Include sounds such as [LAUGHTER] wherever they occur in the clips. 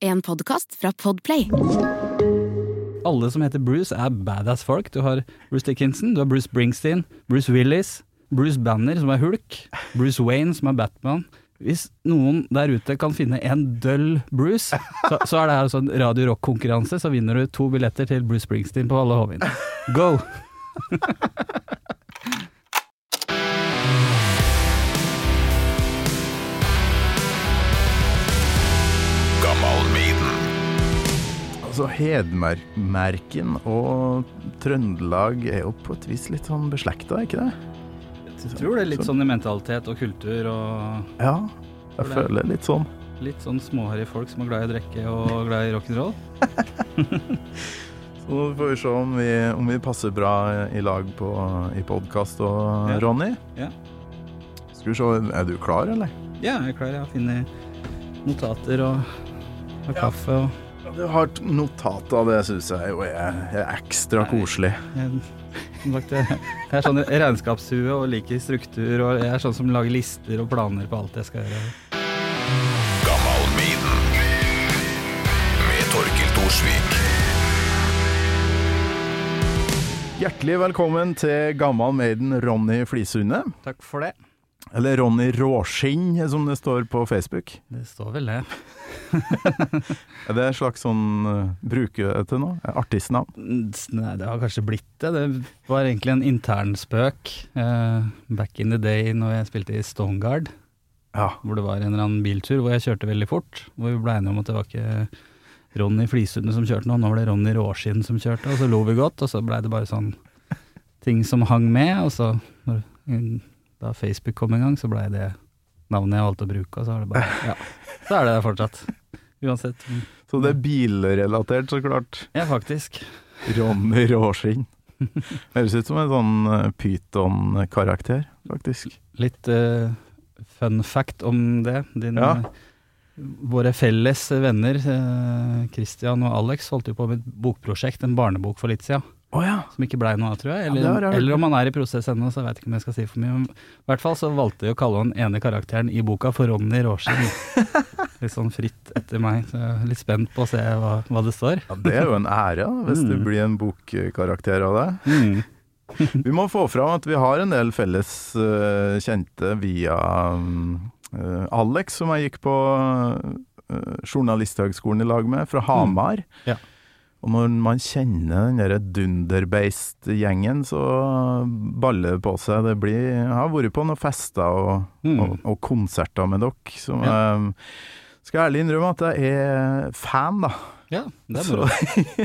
En podkast fra Podplay. Alle som heter Bruce er badass folk. Du har Bruce Dickinson, du har Bruce Springsteen, Bruce Willis, Bruce Banner som er Hulk, Bruce Wayne som er Batman. Hvis noen der ute kan finne en døll Bruce, så, så er det her sånn Radio Rock-konkurranse, så vinner du to billetter til Bruce Springsteen på alle Hovin. Go! Altså, Hedmarken og Trøndelag er jo på et vis litt sånn beslekta, ikke det? Jeg tror det er litt sånn i mentalitet og kultur og Ja, jeg føler litt sånn. litt sånn småharry folk som er glad i å drikke og glad i rock'n'roll. [LAUGHS] Så nå får vi se om vi, om vi passer bra i lag på, i podkast og Ja. Ronny. Ja. Skal vi se, er du klar, eller? Ja, jeg er klar. Jeg har funnet notater og, og kaffe og Du har notat av det, syns jeg jo er, er ekstra koselig. Jeg, som sagt, jeg, jeg er sånn regnskapshue og liker struktur, og jeg er sånn som lager lister og planer på alt jeg skal gjøre. med Torkil Thorsvik. Hjertelig velkommen til Gammal Maiden Ronny Flisunde. Takk for det. Eller Ronny Råskinn, som det står på Facebook. Det står vel det. [LAUGHS] Er det et slags sånn uh, Bruker til noe? Artistnavn? Nei, det har kanskje blitt det. Det var egentlig en internspøk uh, back in the day når jeg spilte i Stoneguard, Ja. hvor det var en eller annen biltur hvor jeg kjørte veldig fort. Hvor vi ble enige om at det var ikke Ronny Flisund som kjørte nå, nå var det Ronny Råskinn som kjørte, og så lo vi godt, og så blei det bare sånn ting som hang med, og så når, da Facebook kom en gang, så blei det navnet jeg valgte å bruke, og så har det bare Ja. Så er det det fortsatt. Uansett. [LAUGHS] Så det er bilrelatert, så klart. Ja, faktisk. Ronny Råskinn. Høres ut som en sånn uh, Pyton-karakter, faktisk. Litt uh, fun fact om det. Din, Ja. eh, våre felles venner, uh, Christian og Alex, holdt jo på med et bokprosjekt, en barnebok for litt siden, Oh, ja. som ikke blei noe av, tror jeg. Ja, Eller, det hørt. eller om han er i prosess ennå, så jeg veit ikke om jeg skal si for mye. Men I hvert fall så valgte de å kalle han ene karakteren i boka for Ronny Råskinn. [LAUGHS] litt sånn fritt etter meg, så jeg er litt spent på å se hva, hva det står. ja. Det er jo en ære, da, hvis du Mm. blir en bokkarakter av det. Mm. [LAUGHS] Vi må få fram at vi har en del felles uh, kjente via um, uh, Alex, som jeg gikk på uh, Journalisthøgskolen i lag med, fra Hamar. Ja. Og når man kjenner den derre Dunderbeist-gjengen, så baller det på seg. Det blir Jeg har vært på noen fester og, Mm. og, og konserter med dere, som Ja. um, skal ærlig innrømme at jeg er fan, da. Ja, det er bra.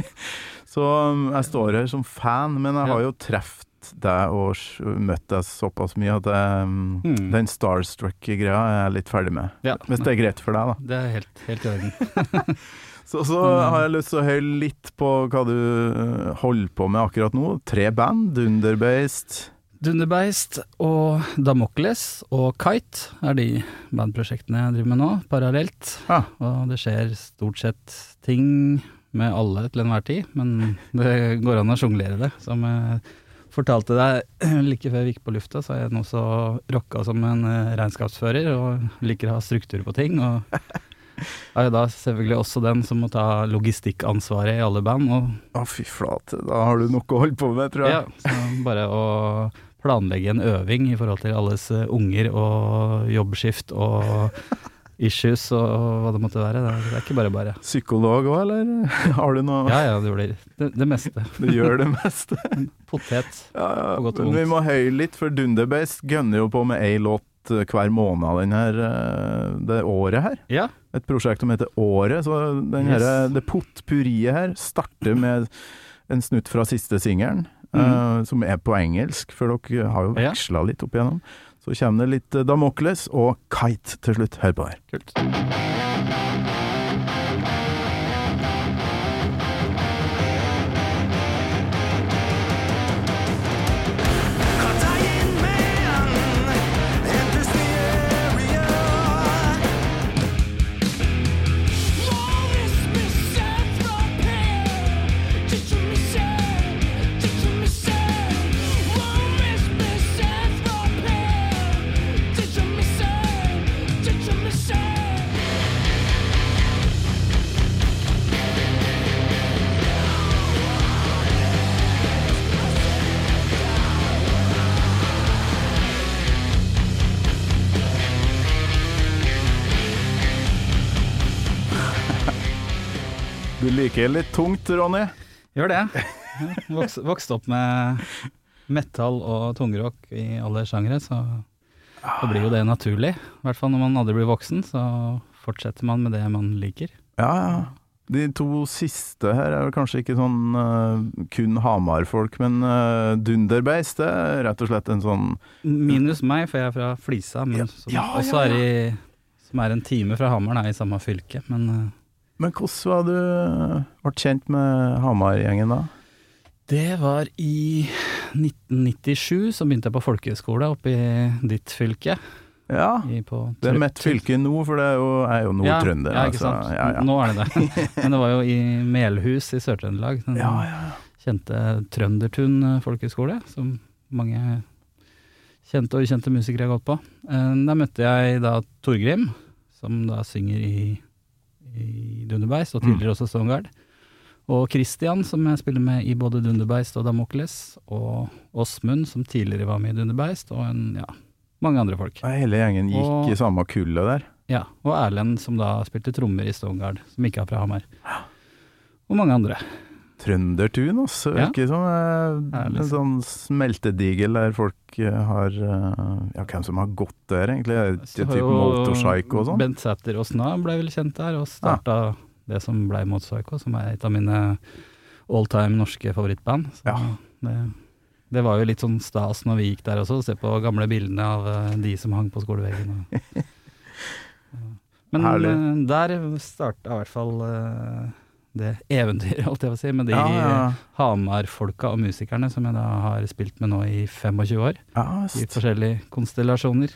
[LAUGHS] så så jeg står her som fan, men jeg har jo truffet deg og møtt deg såpass mye at jeg, um, Mm. den starstruck-greia er jeg litt ferdig med. Ja. Hvis det er greit for deg, da. Det er helt, helt i orden. [LAUGHS] [LAUGHS] Så, så har jeg lyst til å høre litt på hva du uh, holder på med akkurat nå. Tre band. Dunderbeist. Dunderbeist og Damokles og Kite er de bandprosjektene jeg driver med nå, parallelt. Ja. Og det skjer stort sett ting med alle til enhver tid, men det går an å sjonglere det. Som jeg fortalte deg [CLEARS THROAT] like før vi gikk på lufta, så er jeg nå så rocka som en eh, regnskapsfører og liker å ha struktur på ting. Og [LAUGHS] er jo da selvfølgelig også den som må ta logistikkansvaret i alle band. Å, fy flate. Da har du noe å holde på med, tror jeg. ja, så bare å planlegge en øving i forhold til alles eh, unger og jobbskift og [LAUGHS] issues og hva det måtte være. Det er, ikke bare bare. Psykolog òg, eller? [LAUGHS] Har du noe Ja ja, det blir det, det meste. [LAUGHS] Du gjør det meste. Potet. Ja, ja. På godt og Men vi må høye litt, for Dunderbeist gønner jo på med ei låt eh, hver måned den her, eh, det året her. Ja. Et prosjekt som heter Året. Så den Yes. her, det potpurriet her starter med en snutt fra siste singelen, eh, Mhm. som er på engelsk, for dere har jo veksla litt opp igjennom. Så kommer det litt Damocles Damokles og Kite til slutt. Hør på her. Kult. Liker litt tungt, Ronny? Gjør det. Vokst, vokste opp med metal og tungrock i alle sjangre, så da blir jo det naturlig. I hvert fall når man aldri blir voksen, så fortsetter man med det man liker. Ja, ja. De to siste her er vel kanskje ikke sånn uh, kun Hamar-folk, men uh, Dunderbeis, det er rett og slett en sånn Minus meg, for jeg er fra Flisa, men Ja, som ja, også ja, er i som er en time fra Hamar, er i samme fylke. Men eh, Men hvordan var du ble kjent med Hamar-gjengen da? det var i 1997, så begynte jeg på folkehøyskole oppe i ditt fylke. Ja, I, på det er mitt fylke nå, for det er jo, jeg er jo nordtrønder. Ja, ja, ikke altså. sant. Ja, ja. Nå er det det. [LAUGHS] Men det var jo i Melhus i Sør-Trøndelag. Den Ja, ja, ja. kjente Trøndertun eh, folkehøgskole, som mange kjente og ukjente musikere har gått på. Eh, Der møtte jeg da Torgrim, som da synger i, i Dunderbeist, og tidligere også Stongard. Og Christian, som jeg spiller med i både Dunderbeist og Damokles. Og Åsmund, som tidligere var med i Dunderbeist, og en, ja, mange andre folk. Hele gjengen gikk Og- i samme kullet der. Ja, Og Erlend, som da spilte trommer i Stongard, som ikke er fra Hamar. Og mange andre. Trøndertun, altså. Ja. Virker som eh, en sånn smeltedigel der folk eh, har eh, Ja, hvem som har gått der, egentlig? Er det Så typ Motorpsycho og sånn? Bent Sæther Åsna ble vel kjent der, og starta det som ble Motorpsycho, som er et av mine all time norske favorittband. Så Ja. det, det var jo litt sånn stas når vi gikk der også, å se på gamle bildene av eh, de som hang på skoleveggen. Og. [LAUGHS] Men Herlig. der starta i hvert fall det eventyret, [LAUGHS] holdt jeg på å si, med de Ja, ja. Hamar-folka og musikerne som jeg da har spilt med nå i 25 år, ja i forskjellige konstellasjoner.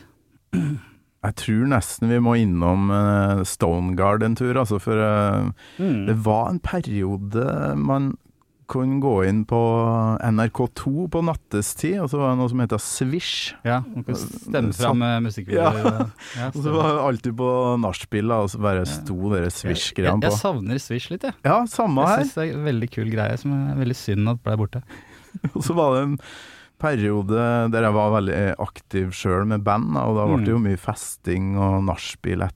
jeg tror nesten vi må innom Stone Stoneguard en tur, altså, for mm. det var en periode man kunne gå inn på NRK2 på nattestid, og så var det noe som heter Swish. Ja, man kunne stemme fram med musikkvideoer. og- Ja, [LAUGHS] Og så var det alltid på nachspiel, og så bare sto dere jeg, Swish-greiene jeg på. savner Swish litt, jeg. Ja, samme her. Jeg syns det er en veldig kul greie, som er veldig synd at ble borte. [LAUGHS] Og så var det en periode der jeg var veldig aktiv sjøl med band, og da ble det jo Mm. mye festing og nachspiel etter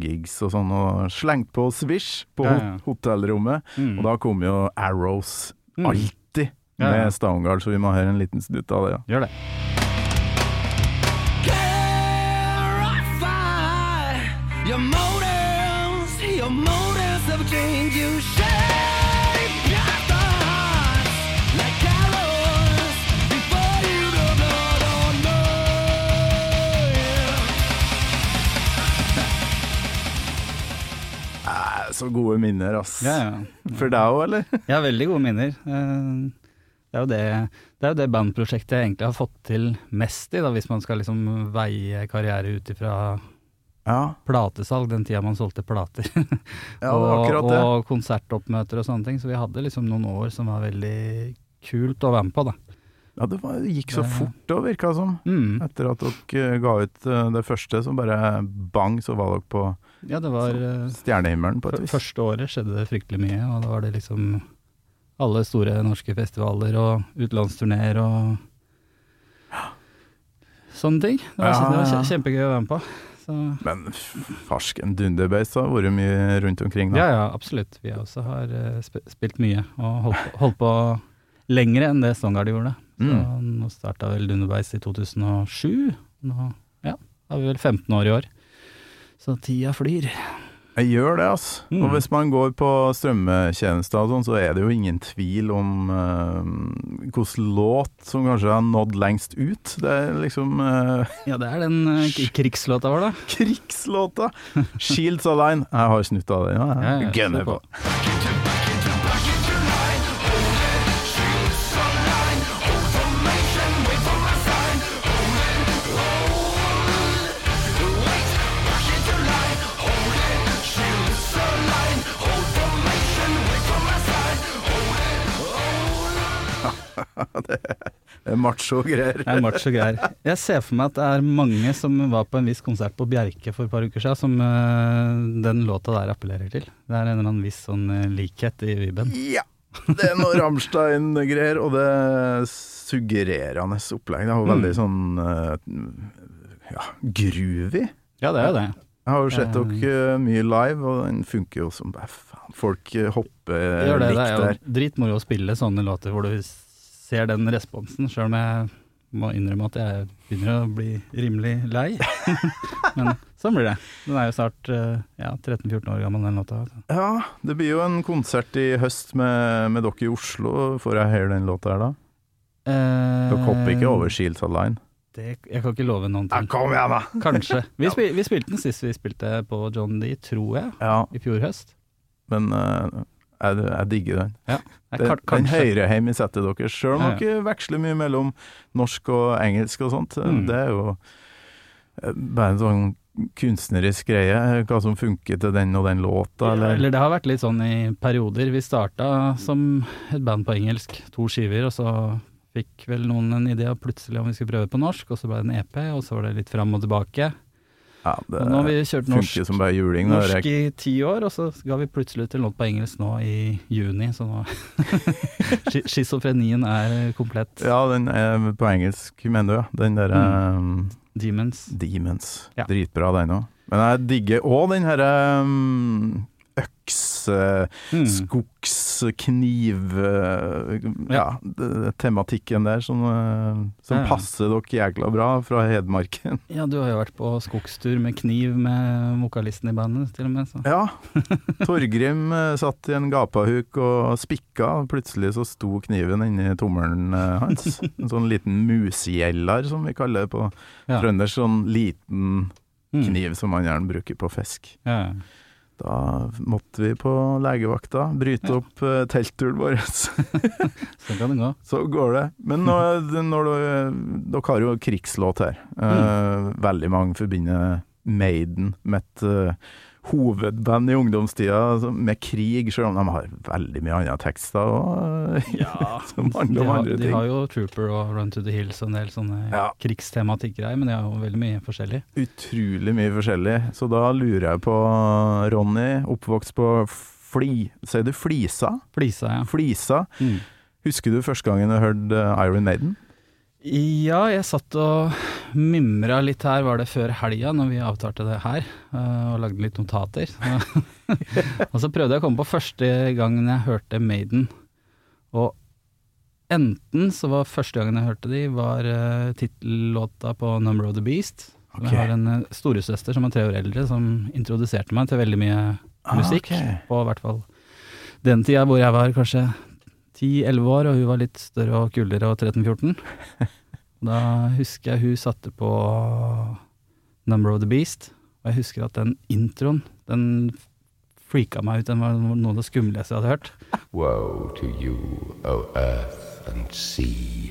gigs og sånn, og slengt på Swish på Ja, ja. hotellrommet. Mm. Og da kom jo Arrows Mm. alltid Ja, ja. med Stoneguard, så vi må høre en liten snutt av det. Ja. Gjør det. Clarify your Så gode minner, ass. Ja, ja. For deg òg, eller? [LAUGHS] Har veldig gode minner. Eh, Det er, jo det, det er jo det bandprosjektet jeg egentlig har fått til mest i, da, hvis man skal liksom veie karriere ut ifra Ja, platesalg, den tida man solgte plater. [LAUGHS] ja det. og konsertoppmøter og sånne ting. Så vi hadde liksom noen år som var veldig kult å være med på, da. Ja, det, var, det gikk så Det- fort, det virka som. Mm. Etter at dere ga ut eh, det første, så bare bang, så var dere på Ja, det var eh, stjernehimmelen på et vis. Første året skjedde det fryktelig mye, og da var det liksom alle store norske festivaler og utenlandsturneer og sånne ting. Det var, Ja, det var kjempegøy å være med på. Så, Men farsken, Dunderbeis har vært mye rundt omkring, da. ja, ja, absolutt. Vi også har eh, spilt mye og holdt på, holdt på lengre enn det Stongard gjorde. Så Mm. nå starta vel Dunderbeis i 2007. Nå ja, har vi vel 15 år i år. Så tida flyr. Jeg gjør det, altså. Mm. Og hvis man går på strømmetjenester og sånn, så er det jo ingen tvil om uh, hvilken låt som kanskje har nådd lengst ut. Det er liksom uh, Ja, det er den uh, krigslåta vår, da. krigslåta! 'Shields Align'. Jeg har snutt av det. Ja, Ja, ja, jeg [LAUGHS] Det er macho-greier. Det er macho greier. Jeg ser for meg at det er mange som var på en viss konsert på Bjerke for et par uker siden, som uh, den låta der appellerer til. Det er en eller annen viss sånn eh, likhet i viben. Ja! Det er noe Rammstein-greier, og det er suggererende opplegg. Det er jo veldig Mm. sånn uh, ja, groovy. Ja, det er jo det. Jeg har jo sett dere mye live, og den funker jo som bare faen. Folk hopper det, likt det er jo dritmoro å spille sånne låter hvor du ser den responsen, sjøl om jeg må innrømme at jeg begynner å bli rimelig lei. [LAUGHS] Men sånn blir det. Den er jo snart eh, ja, 13-14 år gammel, den låta. altså. Ja, det blir jo en konsert i høst med, med dere i Oslo. Får jeg høre den låta her da? Eh, Dere hopper ikke over Shields Line? Det, jeg kan ikke love noen ting. Ja, kom igjen, da! [LAUGHS] Kanskje. Vi, spil, vi spilte den sist vi spilte på John D, tror jeg, Ja, i fjor høst. men eh, jeg, jeg digger den. Ja. Den, kan- den kanskje. hører hjemme i settet deres, sjøl om Ja, ja. dere veksler mye mellom norsk og engelsk og sånt. Mm. Det er jo eh, bare en sånn kunstnerisk greie, hva som funker til den og den låta, Ja, eller eller det har vært litt sånn i perioder. Vi starta som et band på engelsk, to skiver, og så fikk vel noen en idé plutselig om vi skulle prøve på norsk, og så ble det en EP, og så var det litt fram og tilbake. Ja, det nå har vi kjørt norsk, som bare juling. norsk i ti år, og så ga vi plutselig til en låt på engelsk nå i juni, så nå [LAUGHS] Schi- Schizofrenien er komplett. Ja, den er på engelsk, mener du, ja. Den derre um, Demons. Demons. Ja. Dritbra, den òg. Men jeg digger òg den herre um, øks, eh, Mm. skogs, kniv eh, Ja, tematikken der som, eh, som Ja, passer dere jækla bra fra Hedmarken. Ja, du har jo vært på skogstur med kniv med vokalisten i bandet, til og med. Så. Ja. [LAUGHS] Torgrim satt i en gapahuk og spikka, og plutselig så sto kniven inni tommelen hans. En sånn liten musgjeller, som vi kaller det på Ja. trøndersk. Sånn liten Mm. kniv som man gjerne bruker på fisk. Ja. Da måtte vi på legevakta bryte Ja. opp uh, teltturen vår. [LAUGHS] Sånn kan det gå. Så går det. Men når, når du, dere har jo krigslåt her. Eh, Veldig mange forbinder Maiden med et eh, hovedband i ungdomstida altså med krig, selv om de har veldig mye andre tekster og, Ja, [LAUGHS] som handler om de har jo Trooper og Run to the Hills og en del sånne Ja. krigstematikkgreier, men de har jo veldig mye forskjellig. Utrolig mye forskjellig. Så da lurer jeg på, Ronny, oppvokst på Fli... Sier du Flisa? Flisa, ja. Flisa. Mm. Husker du første gangen du hørte eh, Iron Maiden? Ja, jeg satt og mimra litt her, var det før helga, når vi avtalte det her, eh, og lagde litt notater. [LAUGHS] og så prøvde jeg å komme på første gangen jeg hørte Maiden, og enten så var første gangen jeg hørte de, var uh, tittellåta på Number of the Beast. Okay. Jeg har en uh, storesøster som er tre år eldre, som introduserte meg til veldig mye musikk. Ah, okay. På hvert fall den tida hvor jeg var kanskje 10-11 år, og hun var litt større og kulere og 13-14. [LAUGHS] Da husker jeg hun satte på Number of the Beast, og jeg husker at den introen, den freaka meg ut. Den var noe av det skumleste jeg hadde hørt. Woe to you, O earth and sea,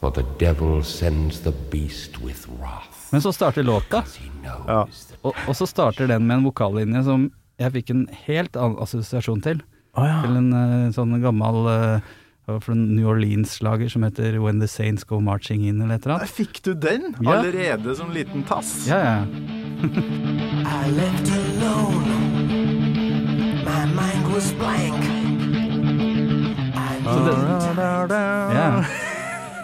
for the devil sends the beast with wrath. Men så starter låta, Ja. og, og så starter den med en vokallinje som jeg fikk en helt annen assosiasjon til. Å ja. Til en uh, sånn gammel uh, fra New Orleans-slager som heter When the Saints Go Marching In, eller et eller annet. fikk du den Ja. allerede som liten tass. Ja, ja. I left alone. My mind was blank. I da. Yeah. [LAUGHS]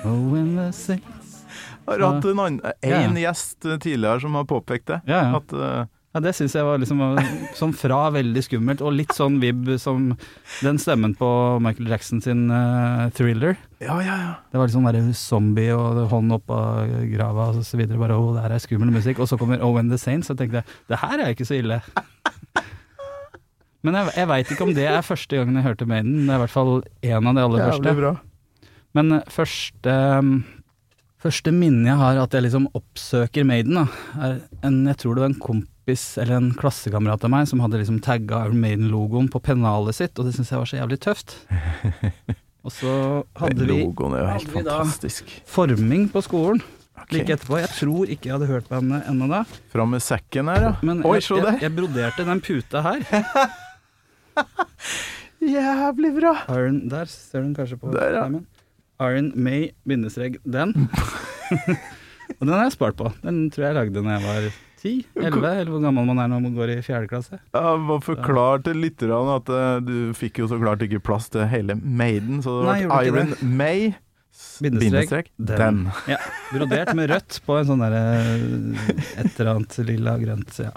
Oh, when the Saints Har hatt en, annen, Ja. en gjest eh, tidligere som har påpekt det. Ja, ja. At eh, Ja, det syns jeg var liksom uh, sånn fra veldig skummelt, og litt sånn vib som den stemmen på Michael Jackson sin uh, thriller. Ja, ja, ja. Det var liksom bare zombie og hånd opp av grava og så videre. Bare å, det her er skummel musikk. Og så kommer Oh The Saints, og tenkte jeg det her er ikke så ille. Men jeg, jeg veit ikke om det er første gangen jeg hørte Maiden. Det er i hvert fall en av de aller Jævlig første. bra. Men eh, første Første minne jeg har at jeg liksom oppsøker Maiden, da, er en, jeg tror det var en kompis eller en klassekamerat av meg som hadde liksom tagga Iron Maiden-logoen på pennalet sitt, og det syntes jeg var så jævlig tøft. [LAUGHS] Og så hadde vi hadde vi da- fantastisk. forming på skolen Okay. like etterpå. Jeg tror ikke jeg hadde hørt bandet ennå da, Fram med sekken her, ja. men Oi, jeg, se jeg, jeg broderte den puta her. [LAUGHS] Jævlig bra. Iron, der ser du den kanskje på Der, ja. Iron May bindestrek den. [LAUGHS] og den har jeg spart på. Den tror jeg jeg lagde når jeg var 10-11, eller hvor gammel man er når man går i fjerde klasse. Ja, bare forklare til lytterne at uh, du fikk jo så klart ikke plass til hele Maiden, så det ble Iron May Bindestrek. Den. Den. Ja, Brodert med rødt på en sånn derre et eller annet lilla grønt. Ja.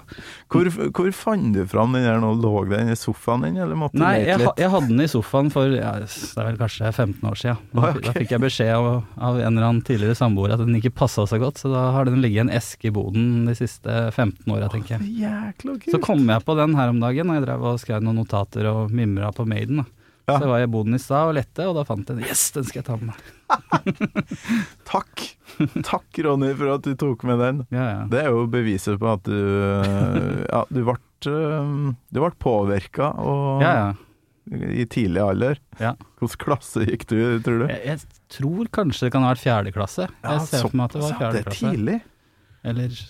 Hvor, hvor fant du fram den der nå? Lå den i sofaen din, eller måtte du Nei, lete jeg, ha- litt? jeg hadde den i sofaen for ja, det er vel kanskje 15 år siden. Da, okay. da fikk jeg beskjed av, av en eller annen tidligere samboer at den ikke passa så godt, så da har den ligget i en eske i boden de siste 15 åra, tenker jeg. Så kom jeg på den her om dagen, og jeg drev og skrev noen notater og mimra på Maiden. Da. Ja. Så var jeg i boden i stad og lette, og da fant jeg den. Yes, den skal jeg ta med meg. [LAUGHS] Takk! Takk, Ronny, for at du tok med den. Ja, ja. Det er jo beviset på at du Ja, du ble Du ble påvirka ja, ja. i tidlig alder. Ja. Hvilken klasse gikk du, tror du? Jeg, jeg tror kanskje det kan ha vært fjerde klasse. Jeg ser for meg at det var fjerde Det er tidlig. Eller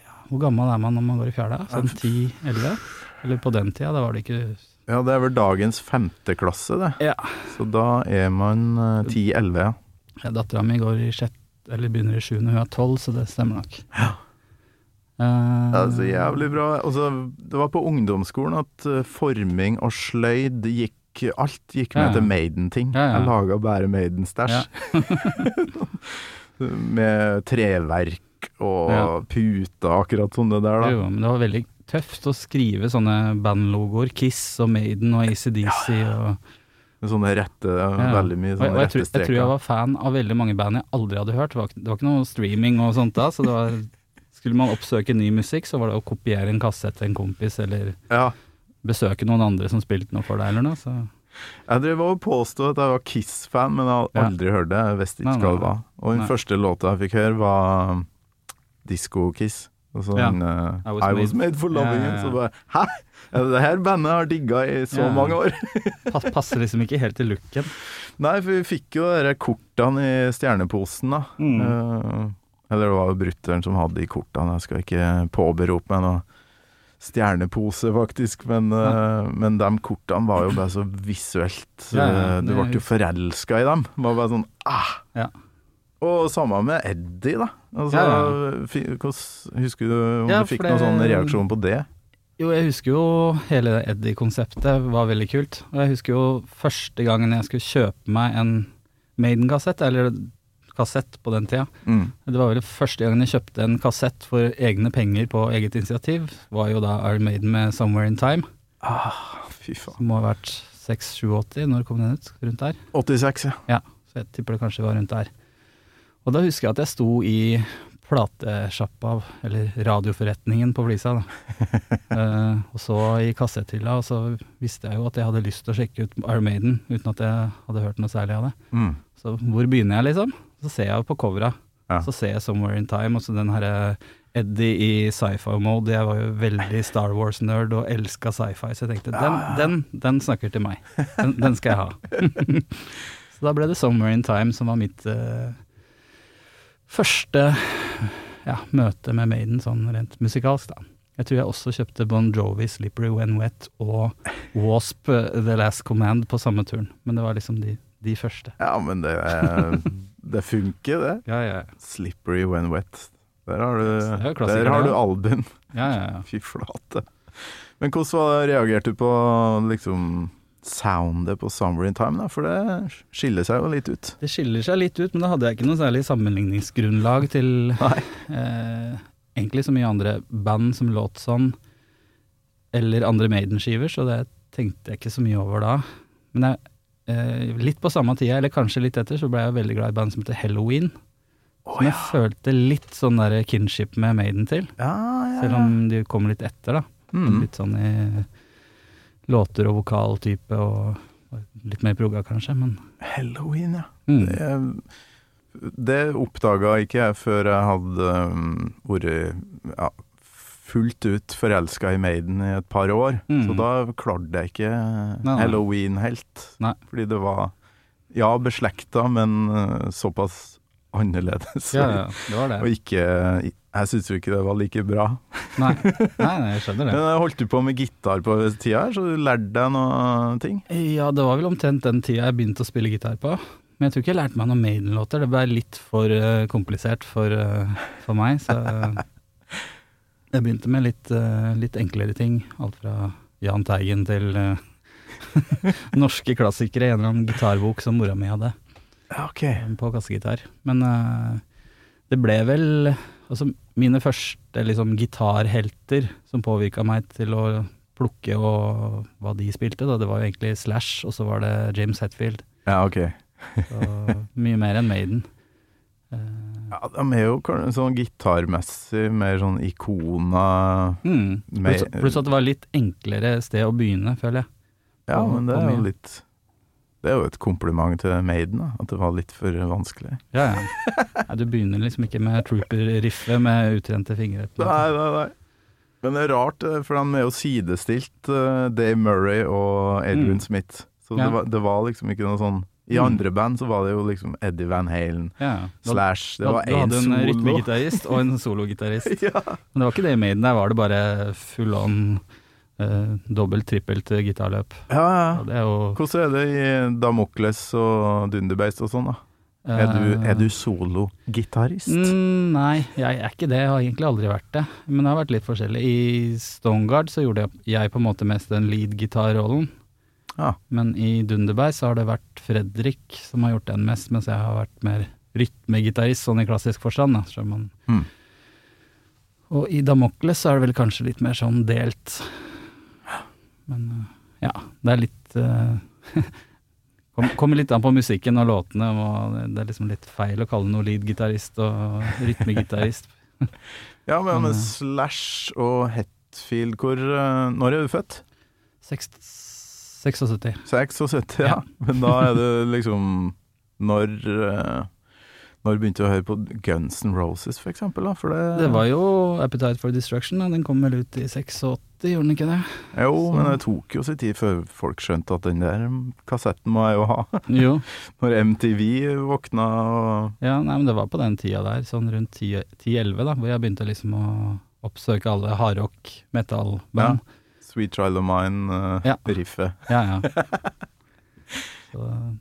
ja, hvor gammel er man når man går i fjerde? Sånn 10-11? Eller på den tida, da var det ikke Ja, det er vel dagens femte klasse, det. Ja. Så da er man eh, 10-11, ja. Ja, Dattera mi går i sjette, eller begynner i sjuende, hun er tolv, så det stemmer nok. Ja. Uh, Det er så jævlig bra. Også, det var på ungdomsskolen at eh, forming og sløyd gikk Alt gikk med Ja, ja. til Maiden-ting. Jeg laga bare Maiden-stæsj. [LAUGHS] med treverk og puter, akkurat som det der, da. jo, men det var veldig tøft å skrive sånne bandlogoer. Kiss og Maiden og ACDC og sånne rette Ja. Veldig mye Og, sånne og jeg, rette tror, jeg tror jeg var fan av veldig mange band jeg aldri hadde hørt. Det var, det var ikke noe streaming og sånt da, så det var Skulle man oppsøke ny musikk, så var det å kopiere en kassett til en kompis, eller Ja. besøke noen andre som spilte noe for deg, eller noe. Så Jeg drev og påsto at jeg var Kiss-fan, men jeg hadde Ja. aldri hørt det. Jeg visste ikke hva det var. Og den nei. første låta jeg fikk høre, var Disco Kiss. Og sånn Ja. uh, I was I was made- made for Ja, loving ja, it. ja. Så bare Hæ?! Ja, det her bandet har digga i så Ja. mange år. [LAUGHS] pass, passer liksom ikke helt til looken. Nei, for vi fikk jo de kortene i stjerneposen, da. Mm. Uh, eller det var jo brutter'n som hadde de kortene. Jeg skal ikke påberope meg noe stjernepose, faktisk, men, eh, men de kortene var jo bare så visuelt Ja, ja, Du ble jo forelska i dem. Det var bare sånn ah! Og samme med Eddie, da. Altså, Ja, ja. Husker du om Ja, du fikk noen sånn reaksjon på det? Jo, jeg husker jo hele Eddie-konseptet var veldig kult. Og jeg husker jo første gangen jeg skulle kjøpe meg en Maiden-kassett, eller kassett på den tida. Mm. Det var vel første gangen jeg kjøpte en kassett for egne penger på eget initiativ. Var jo da Iron Maiden med 'Somewhere in Time'. Ah, fy faen. Som må ha vært 6-7-80, når kom den ut? Rundt der. 86, ja. Ja, så jeg tipper det kanskje var rundt der. Og da husker jeg at jeg sto i platesjappa, eller radioforretningen på Flisa, da. uh, [LAUGHS] og så i kassetthylla, og så visste jeg jo at jeg hadde lyst til å sjekke ut Iron Maiden, uten at jeg hadde hørt noe særlig av det. Mm. Så hvor begynner jeg, liksom? Så ser jeg jo på covera. Ja. Så ser jeg 'Somewhere in Time', og så den herre Eddie i sci-fi-mode. Jeg var jo veldig Star Wars-nerd og elska sci-fi, så jeg tenkte den, den, den snakker til meg. Den, den skal jeg ha. [LAUGHS] [LAUGHS] så da ble det 'Somewhere in Time' som var mitt eh, første ja, møte med Maiden, sånn rent musikalsk, da. Jeg tror jeg også kjøpte Bon Jovi, 'Slippery When Wet' og Wasp, eh, 'The Last Command' på samme turen. Men det var liksom de, de første. Ja, men det, det funker, det. Ja, ja, ja. Slippery when wet. Der har du, er der har du ja. ja, ja, ja. [LAUGHS] Fy flate. Men hvordan reagerte du på liksom soundet på 'Summer in Time', da? For det skiller seg jo litt ut. Det skiller seg litt ut, men da hadde jeg ikke noe særlig sammenligningsgrunnlag til eh, egentlig så mye andre band som låt sånn, eller andre Maiden-skiver, så det tenkte jeg ikke så mye over da. Men jeg, eh, litt på samme tida, eller kanskje litt etter, så ble jeg veldig glad i band som heter Halloween. Oh, som jeg følte litt sånn der kinship med Maiden til, Ja, ja, selv om de kom litt etter, da. Mm. Litt sånn i låter og vokaltype og litt mer progga kanskje, men Halloween, ja. mm. Det, det oppdaga ikke jeg før jeg hadde um, vært ja, fullt ut forelska i Maiden i et par år. Mm. Så da klarte jeg ikke nei. halloween helt. Nei. Fordi det var ja, beslekta, men uh, såpass annerledes. Ja, ja, det var det. [LAUGHS] Og ikke Jeg syns jo ikke det var like bra. Nei, [LAUGHS] nei, nei jeg skjønner det. Men holdt du på med gitar på tida her, så du lærte deg noen ting. Ja, det var vel omtrent den tida jeg begynte å spille gitar på. Men jeg tror ikke jeg lærte meg noen Maiden-låter. Det ble litt for uh, komplisert for, uh, for meg, så jeg begynte med litt, eh, litt enklere ting. Alt fra Jahn Teigen til eh, [LAUGHS] norske klassikere i en eller annen gitarbok som mora mi hadde. Ja, ok. på kassegitar. Men eh, det ble vel Altså, mine første liksom gitarhelter som påvirka meg til å plukke og hva de spilte, da, det var jo egentlig Slash, og så var det James Hetfield. Ja, ok. Så mye mer enn Maiden. Eh, Ja, de er jo sånn gitarmessig mer sånn ikona mm. Pluss, at det var litt enklere sted å begynne, føler jeg. Ja, men det er jo litt Det er jo et kompliment til Maiden, da. At det var litt for vanskelig. Ja, ja. Nei, du begynner liksom ikke med Trooper-riffet med utrente fingre. Nei, nei, nei. Men det er rart, eh, for han er jo sidestilt, eh, Dave Murray og Adrian Mm. Smith. Så Ja. det, var, det var liksom ikke noe sånn I Mm. andre band så var det jo liksom Eddie Van Halen, Ja, Slash Det var hadde- du hadde en solo. rytmegitarist og en sologitarist. [LAUGHS] ja. Men det var ikke det i Maiden, der var det bare full on uh, dobbelt, trippelt eh, gitarløp. ja, ja. Det er jo Hvordan er det i Damokles og Dunderbeist og sånn, da? Er du, eh, er du sologitarist? Mm, nei, jeg er ikke det. Jeg har egentlig aldri vært det. Men det har vært litt forskjellig. I Stoneguard så gjorde jeg på en måte mest den lead-gitarrollen. Ja. Men i Dunderberg så har det vært Fredrik som har gjort den mest, mens jeg har vært mer rytmegitarist, sånn i klassisk forstand. Da. Mm. Og i Damokles så er det vel kanskje litt mer sånn delt. Men eh, ja, det er litt eh, [LAUGHS] kom, Kommer litt an på musikken og låtene, og det er liksom litt feil å kalle noe lead-gitarist og rytmegitarist. [LAUGHS] Ja, men Men, eh, Slash og Hetfield, hvor Når er du født? Seks- 76. 76, ja. Ja. [LAUGHS] Men da er det liksom Når Når begynte du å høre på Guns N' Roses, for eksempel? Da? For det, Det var jo Appetite for Destruction, da. den kom vel ut i 86, gjorde den ikke det? Jo, så- men det tok jo sin tid før folk skjønte at den der kassetten må jeg jo ha. [LAUGHS] Jo. Når MTV våkna og Ja, nei, men det var på den tida der, sånn rundt 10 10-11, da, hvor jeg begynte liksom å oppsøke alle hardrock, metal-band. Sweet Child of Mine-riffet. Ja, ja. Så [LAUGHS]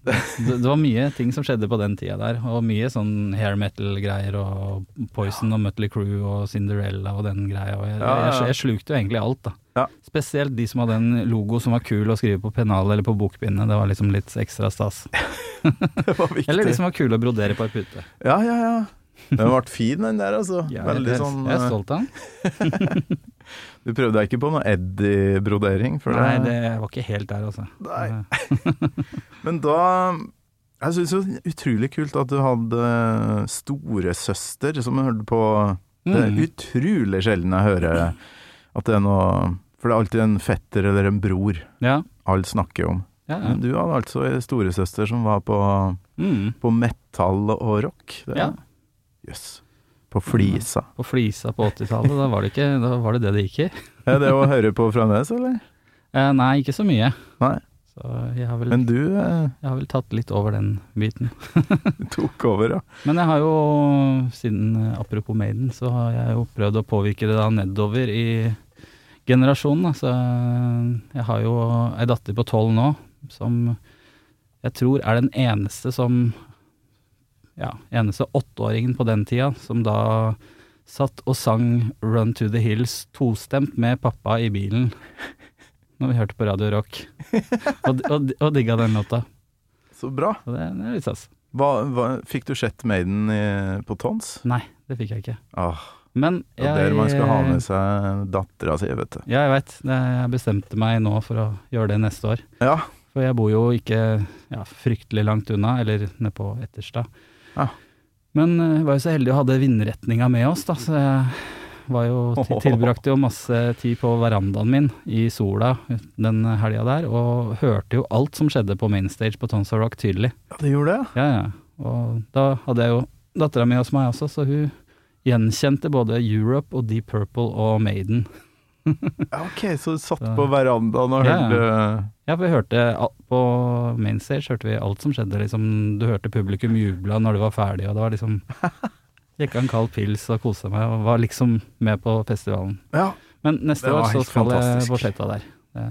det, det var mye ting som skjedde på den tida der, og mye sånn hair metal-greier, og Poison og Mutley Crew og Cinderella og den greia. Og jeg, Ja, ja, ja. jeg, jeg slukte jo egentlig alt, da. Ja. Spesielt de som hadde en logo som var kul å skrive på pennalet eller på bokbindet. Det var liksom litt ekstra stas. [LAUGHS] Det var viktig. Eller de som var kule å brodere på ei pute. Ja, ja, ja. Den ble fin, den der, altså. Ja, Veldig sånn jeg er eh, stolt av den. [LAUGHS] Du prøvde deg ikke på noe Eddie-brodering? Nei, det var ikke helt der, altså. Nei. [LAUGHS] Men da Jeg syns jo det utrolig kult at du hadde storesøster som hørte på Det er Mm. utrolig sjelden jeg hører at det er noe For det er alltid en fetter eller en bror Ja. alle snakker om. ja, ja. Men du hadde altså ei storesøster som var på, Mm. på metall og rock. Jøss. Ja. På flisa. På Flisa på 80-tallet, da var det ikke Da var det det det gikk i. [LAUGHS] Er det å høre på fremdeles, eller? Eh, nei, ikke så mye. Nei. Så jeg har, vel, Men du eh, jeg har vel tatt litt over den biten. [LAUGHS] tok over, ja. Men jeg har jo, siden eh, apropos Maiden, så har jeg jo prøvd å påvirke det da nedover i generasjonen. Da. Så eh, jeg har jo ei datter på tolv nå, som jeg tror er den eneste som Ja, eneste åtteåringen på den tida som da satt og sang Run to the Hills tostemt med pappa i bilen [LAUGHS] når vi hørte på Radio Rock. og, og, og digga den låta. Så bra. Så det, det er litt stas. Hva, hva, fikk du sett Maiden i, på Tons? Nei, det fikk jeg ikke. Åh. Men det er man skal ha med seg dattera si, vet du. Ja, jeg veit. Jeg bestemte meg nå for å gjøre det neste år. Ja. For jeg bor jo ikke ja, fryktelig langt unna, eller nede på Etterstad. Ja. Men vi jeg var jo så heldig å ha vindretninga med oss, da, så jeg var jo, [LAUGHS] tilbrakte jo masse tid på verandaen min i sola den helga der, og hørte jo alt som skjedde på Mainstage på Tons of Rock tydelig. ja, det gjorde det. Ja, ja. Og da hadde jeg jo dattera mi hos meg også, så hun gjenkjente både Europe og Deep Purple og Maiden. [LAUGHS] Ja, ok, så du satt på verandaen og Ja, ja. Ja, for vi hørte på Mainstage hørte vi alt som skjedde, liksom. Du hørte publikum jubla når det var ferdig, og det var liksom [LAUGHS] Jekka en kald pils og kosa meg, og var liksom med på festivalen. Ja. Men neste år så skal jeg fortsette på sletta der. Det,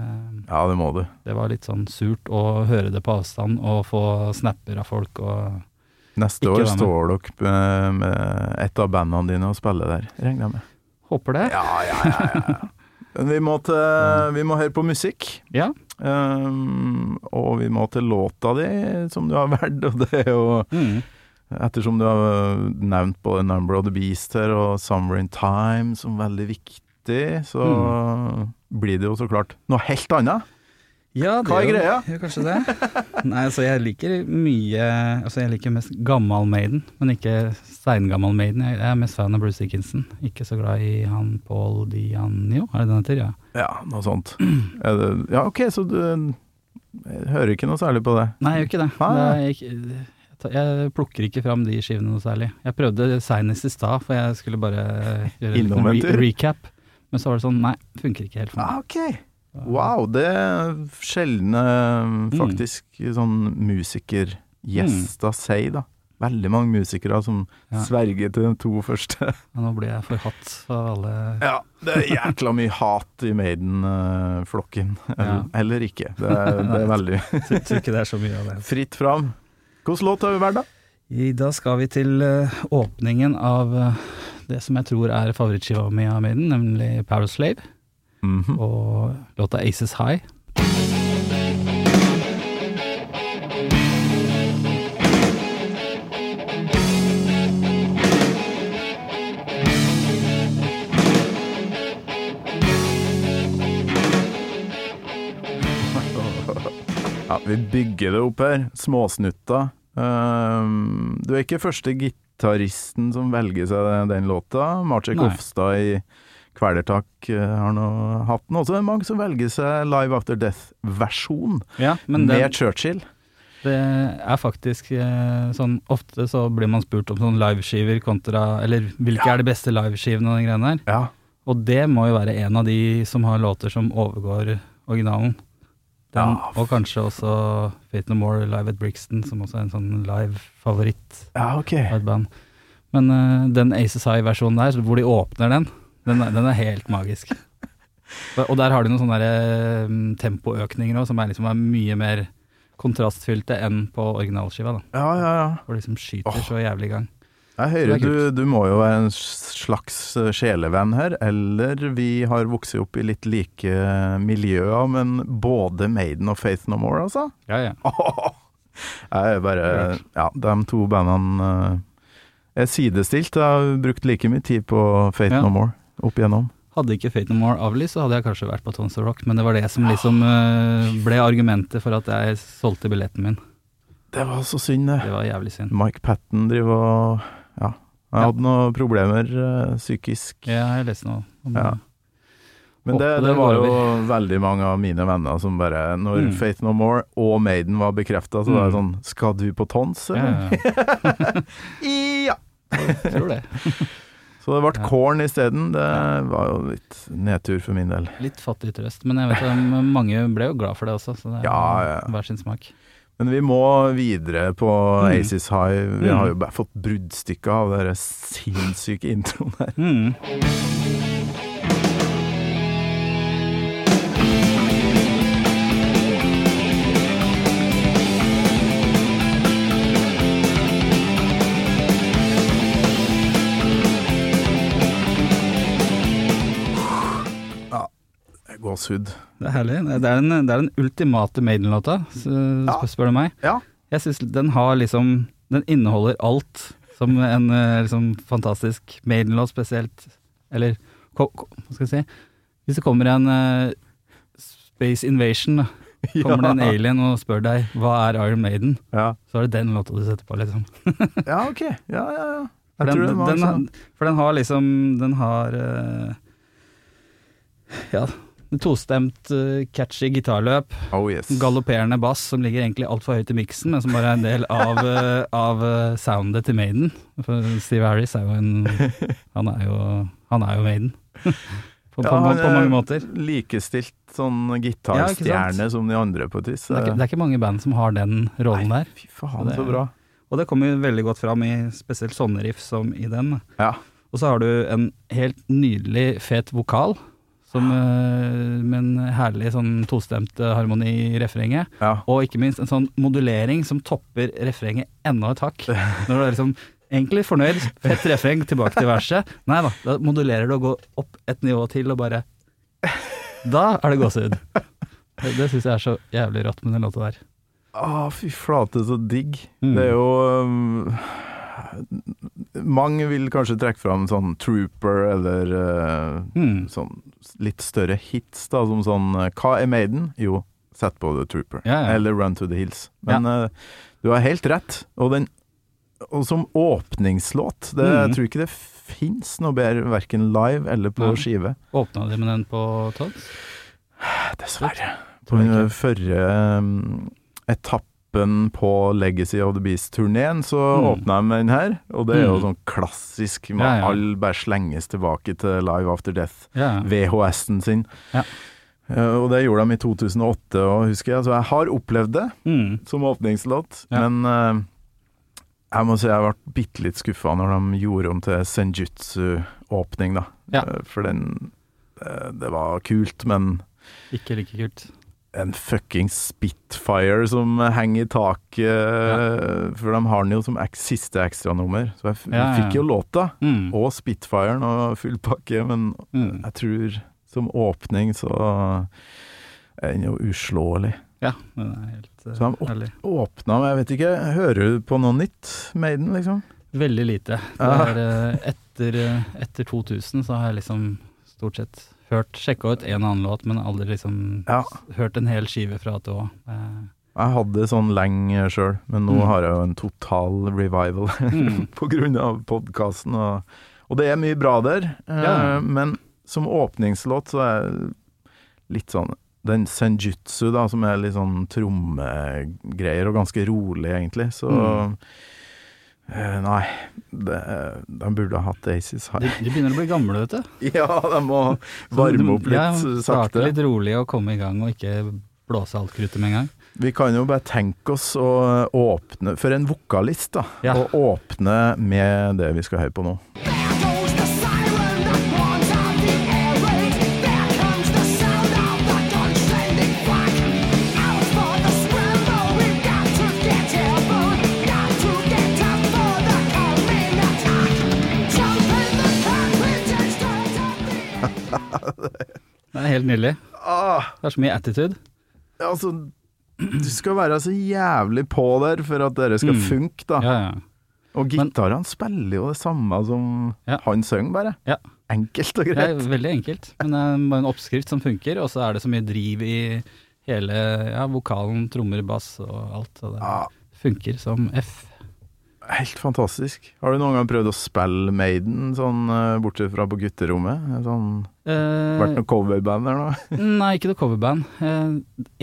ja, det må du. Det var litt sånn surt å høre det på avstand og få snapper av folk og Neste Ikke år står dere med, et av bandene dine og spiller der, regner jeg med. Håper det. Ja, ja, ja. ja. [LAUGHS] Men vi må, til, vi må høre på musikk. Ja. Um, og vi må til låta di, som du har [LAUGHS] valgt, og det er jo Mm. Ettersom du har nevnt både 'Number of the Beast' her og 'Summer in Time' som veldig viktig, så blir det jo så klart noe helt annet. Ja, Hva er jo- greia? Ja, kanskje det. Nei, altså jeg liker mye Altså jeg liker mest gammal Maiden, men ikke steingammal Maiden. Jeg er mest fan av Bruce Dickinson. Ikke så glad i han Paul Dianio, er det den heter? Ja. Ja, noe sånt. [CLEARS THROAT] Det, ja, ok, så du hører ikke noe særlig på det. Nei, jeg gjør ikke det. Nei. jeg jeg plukker ikke fram de skivene noe særlig. Jeg prøvde seinest i stad, for jeg skulle bare gjøre en re recap. Men så var det sånn, nei, funker ikke helt for Ah, meg. Wow, det er sjeldne faktisk sånn musikergjester sier, da. Veldig mange musikere som Ja. sverger til de to første. Ja, nå blir jeg forhatt av alle Ja, det er jækla mye hat i Maiden-flokken. Ja. eller ikke. Det er, [LAUGHS] det er veldig Tror ikke det er så mye av det. fritt fram. Hvilken låt har vi valgt, da? Da skal vi til eh, åpningen av eh, det som jeg tror er favorittskiva mi av Maiden, nemlig Power Slave, Mhm. og låta Aces High. [LAUGHS] Ja, vi bygger det opp her. Småsnutta. Um, du er ikke første gitaristen som velger seg den låta. Marcek Ofstad i Kvelertak eh, har nå hatt den. Også er det mange som velger seg Live After Death-versjon Ja, med det, Churchill. det er faktisk eh, sånn Ofte så blir man spurt om sånn liveskiver kontra Eller hvilke Ja. er de beste liveskivene og den greia der. Ja. Og det må jo være en av de som har låter som overgår originalen. Den, Ja. Og kanskje også Fate No More Live at Brixton, som også er en sånn live-favoritt. ja, okay. av et band. Men uh, den Aces High-versjonen der, hvor de åpner den, den er, den er helt magisk. Og der har de noen sånne der, um, tempoøkninger òg, som er, liksom, er mye mer kontrastfylte enn på originalskiva. da Ja, ja, ja. Hvor de liksom skyter oh. så jævlig i gang. Jeg hører er du, du må jo være en slags eh, sjelevenn her, eller vi har vokst opp i litt like miljøer, men både Maiden og Faith No More, altså? Ja, ja. [LAUGHS] Jeg er bare Ja, de to bandene eh, er sidestilt. Jeg har brukt like mye tid på Faith Ja. No More opp igjennom. Hadde ikke Fate No More avlyst, så hadde jeg kanskje vært på Tons of Rock, men det var det som liksom eh, ble argumentet for at jeg solgte billetten min. Det var så synd, det. Det var jævlig synd. Mike Patten driver og Ja. Han Ja. hadde noen problemer eh, psykisk. Ja, jeg leste noe om Ja. Men det, Men det det var jo veldig mange av mine venner som bare Når Mm. Faith No More og Maiden var bekrefta, så var det Mm. sånn Skal du på tons, eller? ja, [LAUGHS] Ja! jeg tror det. [LAUGHS] Så det ble Ja. corn isteden. Det var jo litt nedtur for min del. Litt fattig trøst, men jeg vet at mange ble jo glad for det også, så det er Ja, ja. hver sin smak. Men vi må videre på Mm. Aces High. Vi Mm. har jo bare fått bruddstykket av den sinnssyke introen her. Mm. Gåsehud. Det er herlig. Det er den, det er den ultimate Maiden-låta, Ja. spør du meg. Ja. Jeg syns den har liksom Den inneholder alt som en eh, liksom fantastisk Maiden-låt spesielt Eller hva skal jeg si Hvis det kommer en uh, Space Invasion, da. [LAUGHS] Kommer det en alien og spør deg hva er Iron Maiden, Ja. så er det den låta du setter på, liksom. [LAUGHS] ja, ok. Ja, ja, ja. For den, den den, sånn. for den har liksom Den har uh, Ja, tostemt, eh, catchy gitarløp. Oh yes. Galopperende bass som ligger egentlig altfor høyt i miksen, men som bare er en del av, eh, av eh, soundet til Maiden. For Steve Harris er jo en Han er jo, han er jo Maiden. På, Ja, på, på mange er måter. Likestilt sånn gitarstjerne ja, som de andre på et vis. Det er, ikke, det er ikke mange band som har den rollen der. Fy faen, det- så bra. Og det kommer jo veldig godt fram i spesielt sånne riff som i den. Ja. Og så har du en helt nydelig fet vokal, som, eh, med en herlig sånn tostemt eh, harmoni i refrenget. ja. Og ikke minst en sånn modulering som topper refrenget enda et hakk. Når du er liksom egentlig fornøyd, fett refreng, tilbake til verset. Nei da, da modulerer du og går opp et nivå til og bare Da er det gåsehud. Det, det syns jeg er så jævlig rått med den låta der. Å, fy flate, så digg. Mm. Det er jo um, Mange vil kanskje trekke fram sånn Trooper eller uh, Mm. sånn litt større hits, da, som sånn Hva er Maiden? Jo, sett på The Trooper. Ja, ja. Eller Run to the Hills. Men uh, du har helt rett. Og, den, og som åpningslåt det, Jeg Mm. tror ikke det fins noe bedre, verken live eller på skive. Åpna de med den på Todds? [SIGHS] Dessverre. På den forrige um, etappen på Legacy of the Beast-turneen, så Mm. åpna med den her. Og det er jo Mm. sånn klassisk, Ja, med ja. all bare slenges tilbake til Live After Death. Ja. VHS-en sin. Ja. Og det gjorde de i 2008, og husker jeg. Så jeg har opplevd det Mm. som åpningslåt, Ja. men uh, jeg må si jeg ble bitte litt skuffa når de gjorde om til Senjutsu-åpning, da. Ja. Eh, For den uh, Det var kult, men Ikke like kult. En fucking Spitfire som henger i taket, for de har den jo som ek siste ekstranummer. Så jeg Ja, ja. fikk jo låta, Mm. og Spitfiren og full pakke, men Mm. jeg tror som åpning så er den jo uslåelig. Ja, den er helt uh, Så herlig. Åpna, men jeg vet ikke, hører du på noe nytt, Maiden, liksom? Veldig lite. Det er, eh, etter, eh, etter 2000 så har jeg liksom stort sett hørt Sjekka ut en og annen låt, men aldri liksom Ja. hørt en hel skive fra til Å. Eh, Jeg hadde sånn lenge sjøl, men nå Mm. har jeg jo en total revival Mm. [LAUGHS] av podkasten. Og, og det er mye bra der, eh, Ja. men som åpningslåt så er litt sånn den senjutsu, da, som er litt sånn trommegreier, og ganske rolig, egentlig, så Mm. Eh, Nei, det, de burde ha hatt Aces de, her. de begynner å bli gamle, vet du. [LAUGHS] Ja, de må varme opp litt ja, sakte. Starte litt rolig og komme i gang, og ikke blåse alt kruttet med en gang. Vi kan jo bare tenke oss å åpne For en vokalist, da. Ja. Å åpne med det vi skal høre på nå. Helt nydelig. Ah, Det er så mye attitude. altså Du skal være så jævlig på der for at dere skal Mm. funke, da. Ja, ja. Og gitarene spiller jo det samme som Ja. han synger, bare. Ja. Enkelt og Det er veldig enkelt, men det er bare en oppskrift som funker, og så er det så mye driv i hele ja, vokalen, trommer, bass og alt. Og det Ja, funker som F. helt fantastisk. Har du noen gang prøvd å spille Maiden, sånn eh, bortsett fra på gutterommet? Sånn, vært Eh, noe coverband der nå? [LAUGHS] nei, ikke noe coverband. Eh,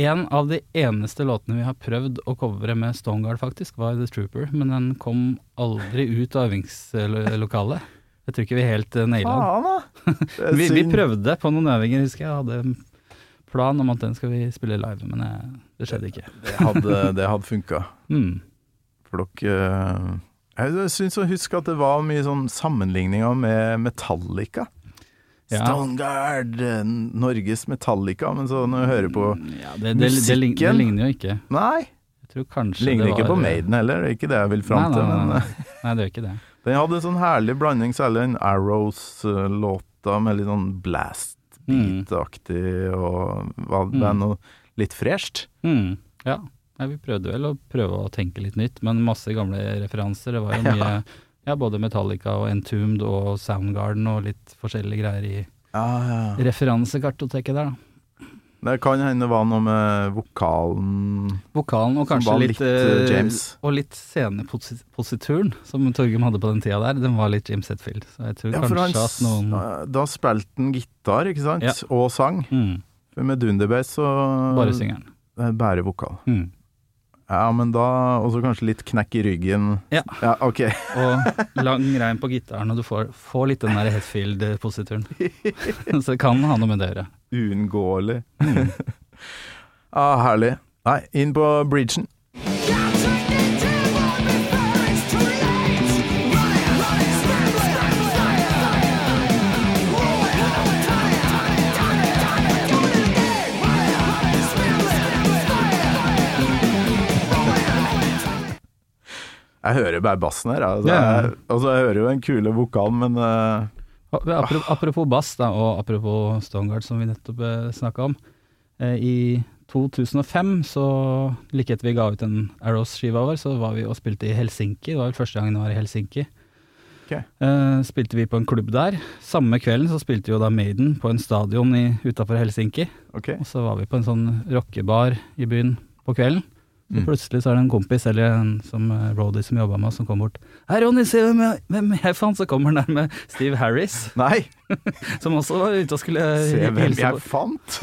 en av de eneste låtene vi har prøvd å covre med Stoneguard, faktisk, var The Trooper, men den kom aldri ut av øvingslokalet. Jeg tror ikke vi helt uh, naila den. [LAUGHS] Vi, vi prøvde på noen øvinger, husker jeg. Hadde plan om at den skal vi spille live, men eh, det skjedde ikke. Det hadde, det hadde funka. [LAUGHS] Mm. Dere eh, Jeg syns å huske at det var mye sånn sammenligninger med Metallica. Ja. Stoneguard, eh, Norges Metallica, men så når du hører på Ja, det, det, det, lign- det ligner jo ikke. Nei, ligner det ikke på Maiden heller, det er ikke det jeg vil fram til. nei, nei, nei, eh, Nei, det gjør ikke det. [LAUGHS] den hadde en sånn herlig blanding, særlig den Arrows-låta med litt sånn blast-beat-aktig, og var det Mm. noe litt fresht? Mm. Ja. Nei, vi prøvde vel å prøve å tenke litt nytt, men masse gamle referanser. Det var jo [LAUGHS] mye ja, både Metallica og Entombed og Soundgarden og litt forskjellige greier i Ja, ja. referansekartoteket der, da. Det kan hende det var noe med vokalen Vokalen og kanskje litt, litt eh, eh, James. Og litt sceneposituren som Torgum hadde på den tida der, den var litt James Hetfield. Så jeg tror Ja, for han, at noen da spilte han gitar, ikke sant? Ja. Og sang. mm, For med Dunderbass så Bare syngeren. Det er bare vokal. Mm. Ja, men da Og så kanskje litt knekk i ryggen. Ja. ja ok. [LAUGHS] Og lang rein på gitaren, og du får, får litt den der Hetfield-posituren. [LAUGHS] Så det kan ha noe med det å gjøre. Uunngåelig. [LAUGHS] ah, herlig. Nei, inn på bridgen. Jeg hører bare bassen her. Altså, jeg, altså, jeg hører jo den kule vokalen, men uh, Apropos, apropos bass, da, og apropos Stoneguard, som vi nettopp uh, snakka om. Eh, I 2005, så like etter vi ga ut en Arrows-skiva vår, så var vi og spilte i Helsinki. Det var vel første gangen jeg var i Helsinki. Okay. Eh, spilte vi på en klubb der. Samme kvelden så spilte jo da Maiden på en stadion utafor Helsinki. Okay. Og så var vi på en sånn rockebar i byen på kvelden. Så Mm. plutselig så er det en kompis eller en som uh, roadie som jobba med oss, som kom bort. 'Hei, Ronny, se hvem jeg, hvem jeg fant!' Så kommer han der med Steve Harris, [LAUGHS] Nei, [LAUGHS] som også var ute og skulle se hvem jeg på, fant!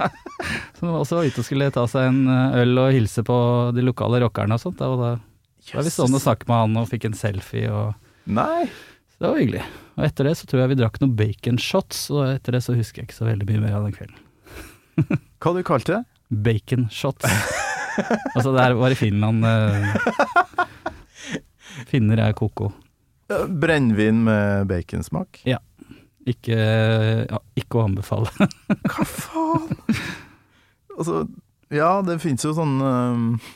[LAUGHS] som også var ute og skulle ta seg en uh, øl og hilse på de lokale rockerne og sånt. Da, var, da, var vi stående og snakke med han og fikk en selfie, og Nei! så det var hyggelig. Og etter det så tror jeg vi drakk noen bacon shots, og etter det så husker jeg ikke så veldig mye mer av den kvelden. Hva du kalte det? Bacon shots. [LAUGHS] altså det var i Finland. eh, Finner er koko. Ja, Brennevin med baconsmak? Ikke, ja, ikke å anbefale. [LAUGHS] Hva faen? Altså, ja, det fins jo sånn eh,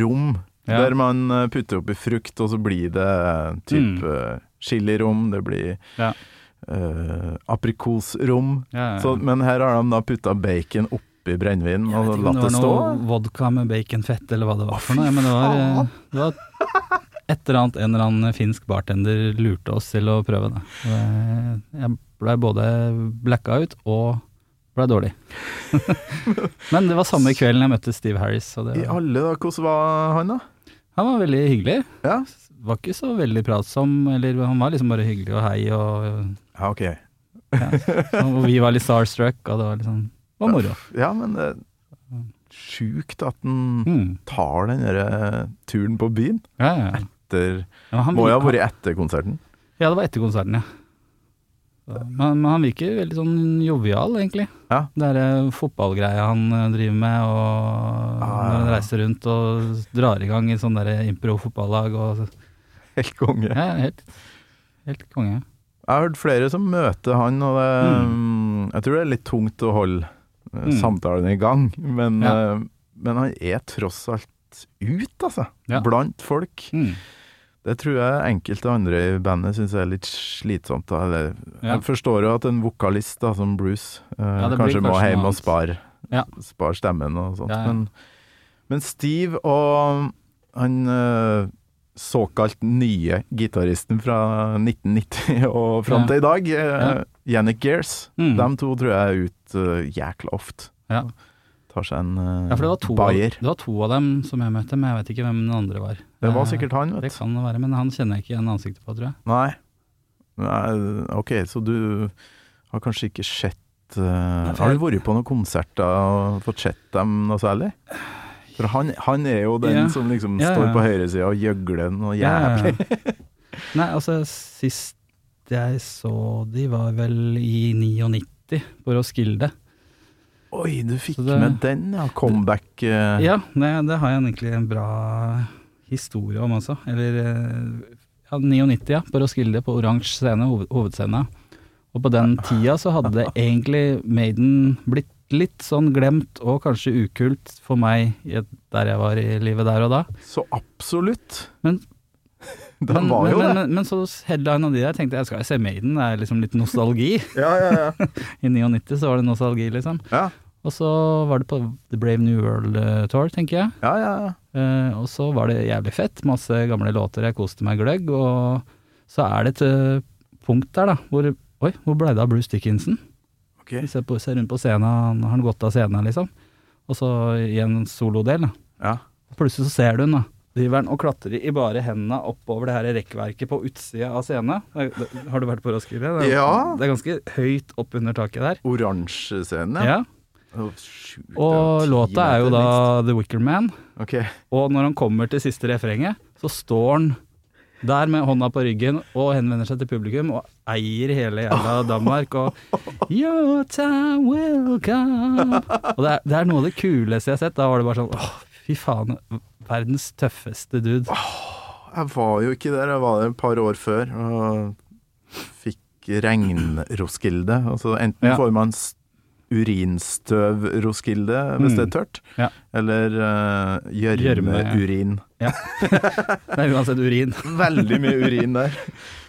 rom Ja. der man eh, putter oppi frukt, og så blir det type mm. chilirom, det blir Ja. uh, aprikosrom. Ja, ja. Så, men her har de da putta bacon oppi brennevin Jeg og latt det var stå. vodka med baconfett eller hva det var for noe. Men det var, eh, det var et eller annet en eller annen finsk bartender lurte oss til å prøve det. Jeg- Jeg blei både blacka ut og blei dårlig. [LAUGHS] Men det var samme kvelden jeg møtte Steve Harris. Det I alle da, hvordan var han da? han var veldig hyggelig. Ja, Var ikke så veldig pratsom, eller han var liksom bare hyggelig og hei og ja ok. ja. Og vi var litt starstruck, og det var litt det var moro. Ja, men det er sjukt at han Mm. tar den der eh, turen på byen. Ja, ja. Etter, Ja, han, må jo ha vært etter konserten. Ja, det var etter konserten, ja. Men, men han virker veldig sånn jovial, egentlig. Ja. Det derre fotballgreia han eh, driver med, og Ah, når han reiser rundt og drar i gang i sånn derre impro-fotballag og Helt konge. Ja, helt, helt konge. Jeg har hørt flere som møter han, og det, mm. jeg tror det er litt tungt å holde eh, Mm. samtalen i gang, men, Ja. eh, men han er tross alt ut, altså. Ja. Blant folk. Mm. Det tror jeg enkelte andre i bandet syns er litt slitsomt. Da. Eller, Ja. Jeg forstår jo at en vokalist da, som Bruce eh, kanskje må hjem og spare, spare stemmen og sånt. Men, men Steve og han eh, såkalt nye gitaristen fra 1990 [LAUGHS] og fram til i dag, eh, Ja. Yannick Gears, Mm. de to tror jeg er ute uh, jækla ofte. Ja. Tar seg en uh, ja, for det var, to av, bayer. det var to av dem som jeg møtte, men jeg vet ikke hvem den andre var. Det var Eh, sikkert han, vet Det kan det være, men han kjenner jeg ikke igjen ansiktet på, tror jeg. Nei. Nei, ok, så du har kanskje ikke sett eh, for Har du vært på noen konserter og fått sett dem noe særlig? For han, han er jo den Ja. som liksom Ja, står ja. på høyresida og gjøgler noe jævlig. [LAUGHS] Nei, altså sist jeg så de var vel i 99 på Roskilde. Oi, du fikk det- med den, ja. Comeback. Uh... Ja, det, det har jeg egentlig en bra historie om også. Eller eh, ja, 99, ja, på Roskilde, på oransje scene, hoved, hovedscene. Og på den [LAUGHS] tida så hadde egentlig Maiden blitt litt sånn glemt og kanskje ukult for meg der jeg var i livet der og da. Så absolutt. Men- [LAUGHS] men, var men, men, men, så headlina de der, tenkte jeg skal jeg se Maiden, det er liksom litt nostalgi. [LAUGHS] Ja, ja, ja. [LAUGHS] I 99 så var det nostalgi, liksom. Ja, Og så var det på The Brave New World eh, Tour, tenker jeg. ja. ja, ja. Eh, og så var det jævlig fett, masse gamle låter, jeg koste meg gløgg. Og så er det et eh, punkt der, da, hvor Oi, hvor ble det av Bruce Dickinson? Ok. Vi ser, på, ser rundt på scenen, har han gått av scenen, liksom. Og så i en solodel, da. ja. Plutselig så ser du den, da. Driver han og klatrer i bare hendene oppover det her rekkverket på utsida av scenen. Har du vært på Roskilde? Det er, Ja. det er ganske høyt opp under taket der. Oransje scenen, Ja. sjukt, Og låta er jo da da The Wicker Man. Okay. Ok. Og når han kommer til siste refrenget, så står han der med hånda på ryggen og henvender seg til publikum og eier hele jævla Danmark og Your time will come. Og det er, det er noe av det kuleste jeg har sett. Da var det bare sånn åh, fy faen, verdens tøffeste dude. Jeg var jo ikke der, jeg var der et par år før og fikk regn-Roskilde. Altså enten Ja. får man s- urinstøv-Roskilde hvis Mm. det er tørt, Ja. eller uh, gjørmeurin. ja. [LAUGHS] Det er uansett urin. Veldig mye urin der. [LAUGHS]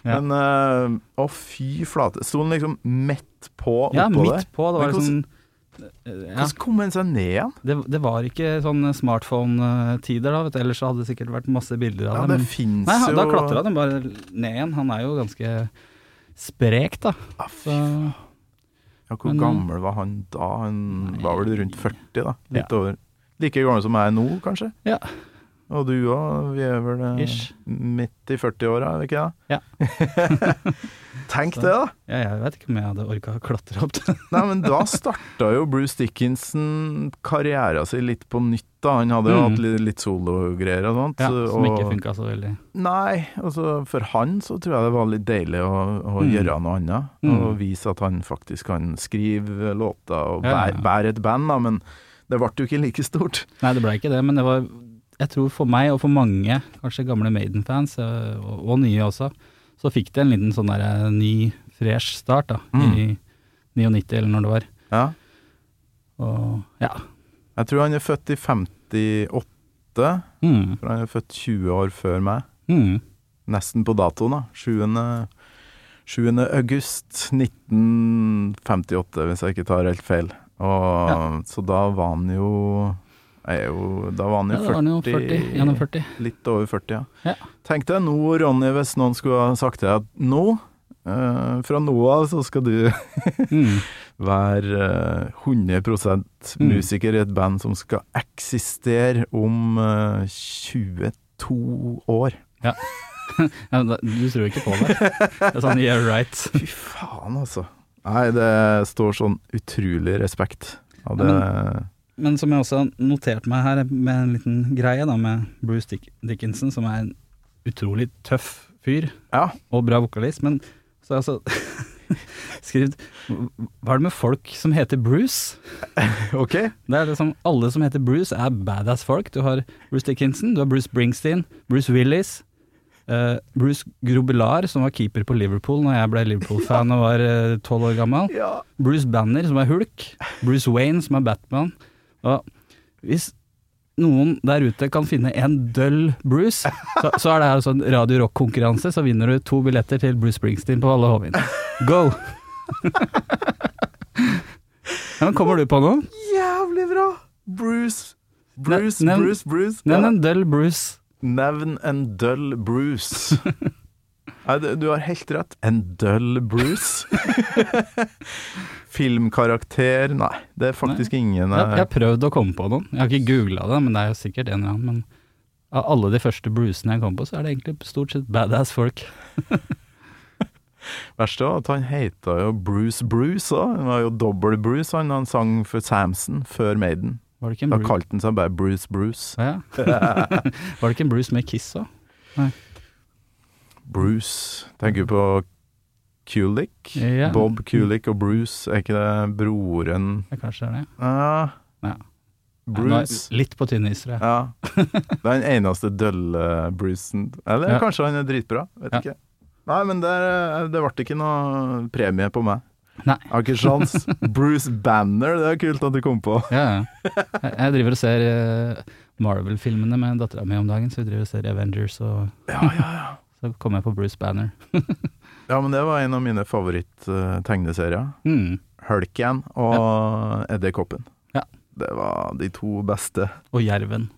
Ja. Men uh, å fy flate, sto den liksom midt på Ja, oppå midt der? på. Det var liksom Ja, Hvordan kom en seg ned igjen? det, det var ikke sånn smartphone-tider da, ellers så hadde det sikkert vært masse bilder av Ja, det. men- fins Nei, jo da klatra han bare ned igjen. Han er jo ganske sprek, da. Ah, fy Så, Ja, hvor Men, gammel var han da? Han var vel rundt 40, da. Litt Ja. over. Like gammel som jeg er nå, kanskje? Ja. Og du òg? Vi er vel eh, Ish. midt i 40-åra, er vi ikke det? Ja. [LAUGHS] Tenk Så- det, da! ja, jeg vet ikke om jeg hadde orka å klatre opp det. [LAUGHS] Nei, men da starta jo Bruce Dickinson karriera si litt på nytt, da. Han hadde jo Mm. hatt litt, sologreier og sånt. Ja, som ikke og- funka så veldig. Nei, altså for han så tror jeg det var litt deilig å, å Mm. gjøre noe annet. Mm. Og vise at han faktisk kan skrive låter og bære, ja, ja. bære et band, da. Men det ble jo ikke like stort. Nei, det ble ikke det, men det var Jeg tror for meg, og for mange, kanskje gamle Maiden-fans, eh, og, og nye også, så fikk det en liten sånn der eh, ny, fresh start, da. I 99, eller når det var. Ja. Og ja. Jeg tror han er født i 58, Mm. for han er født 20 år før meg. Mm. Nesten på datoen, da. 7. 7. august 1958, hvis jeg ikke tar helt feil. Og, Så da var han jo er jo, Da var han Ja, jo da var han jo 40, 41. Litt over 40, ja. Ja. Tenk deg nå, Ronny, hvis noen skulle ha sagt til deg at nå, eh, fra nå av, så skal du Mm. [LAUGHS] være eh, 100 Mm. musiker i et band som skal eksistere om eh, 22 år. [LAUGHS] Ja, da, du tror ikke på det? Det er sånn yeah right. [LAUGHS] Fy faen, altså. Nei, det står sånn utrolig respekt av det. Ja, Men som jeg også har notert meg her, med en liten greie da, med Bruce Dick Dickinson, som er en utrolig tøff fyr Ja. og bra vokalist, men så har jeg altså [LAUGHS] skrevet Hva er det med folk som heter Bruce? [LAUGHS] ok. Det er liksom Alle som heter Bruce, er badass folk. Du har Bruce Dickinson, du har Bruce Springsteen, Bruce Willis. Uh, Bruce Grobelar, som var keeper på Liverpool når jeg ble Liverpool-fan og var eh, tolv år gammel. Ja. Bruce Banner, som er Hulk. Bruce Wayne, som er Batman. Og hvis noen der ute kan finne en døll Bruce, så, så er det her en Radio Rock-konkurranse, så vinner du to billetter til Bruce Springsteen på Valle Hovin. Go! [LAUGHS] ja, men kommer du på noe? Jævlig bra! Bruce. Bruce, Ne- nevn- Bruce, Bruce. Nevn en døll Bruce. Nevn en døll Bruce. [LAUGHS] Nei, du har helt rett. En døll Bruce. [LAUGHS] Filmkarakter Nei, det er faktisk ingen Jeg, jeg eh, har prøvd å komme på noen. Jeg har ikke googla det, men det er jo sikkert en eller annen. Men av alle de første Brucene jeg kom på, så er det egentlig stort sett badass folk. [LAUGHS] Verst var at han heter jo Bruce Bruce òg. Han var jo dobbel Bruce, han. Han sang for Samson før Maiden. Var det ikke en Da Bruce? kalte han seg bare Bruce Bruce. Ja. [LAUGHS] Var det ikke en Bruce med Kiss òg? Bruce Tenker du på Kulik? Ja. Bob Kulik og Bruce, er ikke det broren det kanskje det er det. Uh, Ja. Bruce. Er- Litt på tynn is, tror jeg. Ja. Det er den eneste dølle Brucen. Eller Ja. kanskje han er dritbra, vet Ja. ikke. Nei, men det, det ble ikke noe premie på meg. Nei. Har ikke sjans. Bruce Banner, det er kult at du kom på. Ja, ja. Jeg- driver og ser eh, Marvel-filmene med dattera mi om dagen, så vi driver og ser Avengers, og Ja, ja, ja. så kommer jeg på Bruce Banner. [LAUGHS] Ja, men det var en av mine favoritt-tegneserier. Mm. Hulken og Edderkoppen. Ja. Det var de to beste. Og Jerven.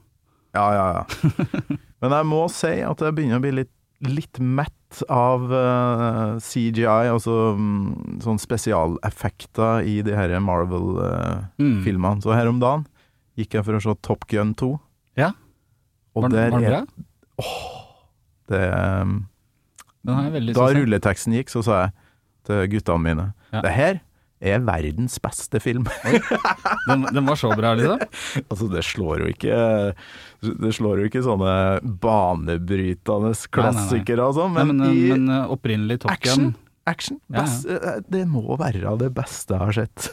Ja, ja, ja. [LAUGHS] Men jeg må si at jeg begynner å bli litt, litt mett av uh, CGI, altså um, sånn spesialeffekter i de her Marvel-filmene. Mm. Så her om dagen gikk jeg for å se Top Gun 2. Ja. Og Var, der var det er Åh, det um, Den har jeg veldig Da rulleteksten gikk, så sa jeg til guttene mine Ja. Det her er verdens beste film. Den, den var så bra, liksom? [LAUGHS] altså, det slår jo ikke Det slår jo ikke sånne banebrytende klassikere og sånn, men, men, i men opprinnelig Top action, action Ja, ja. eh, Det må være det beste jeg har sett.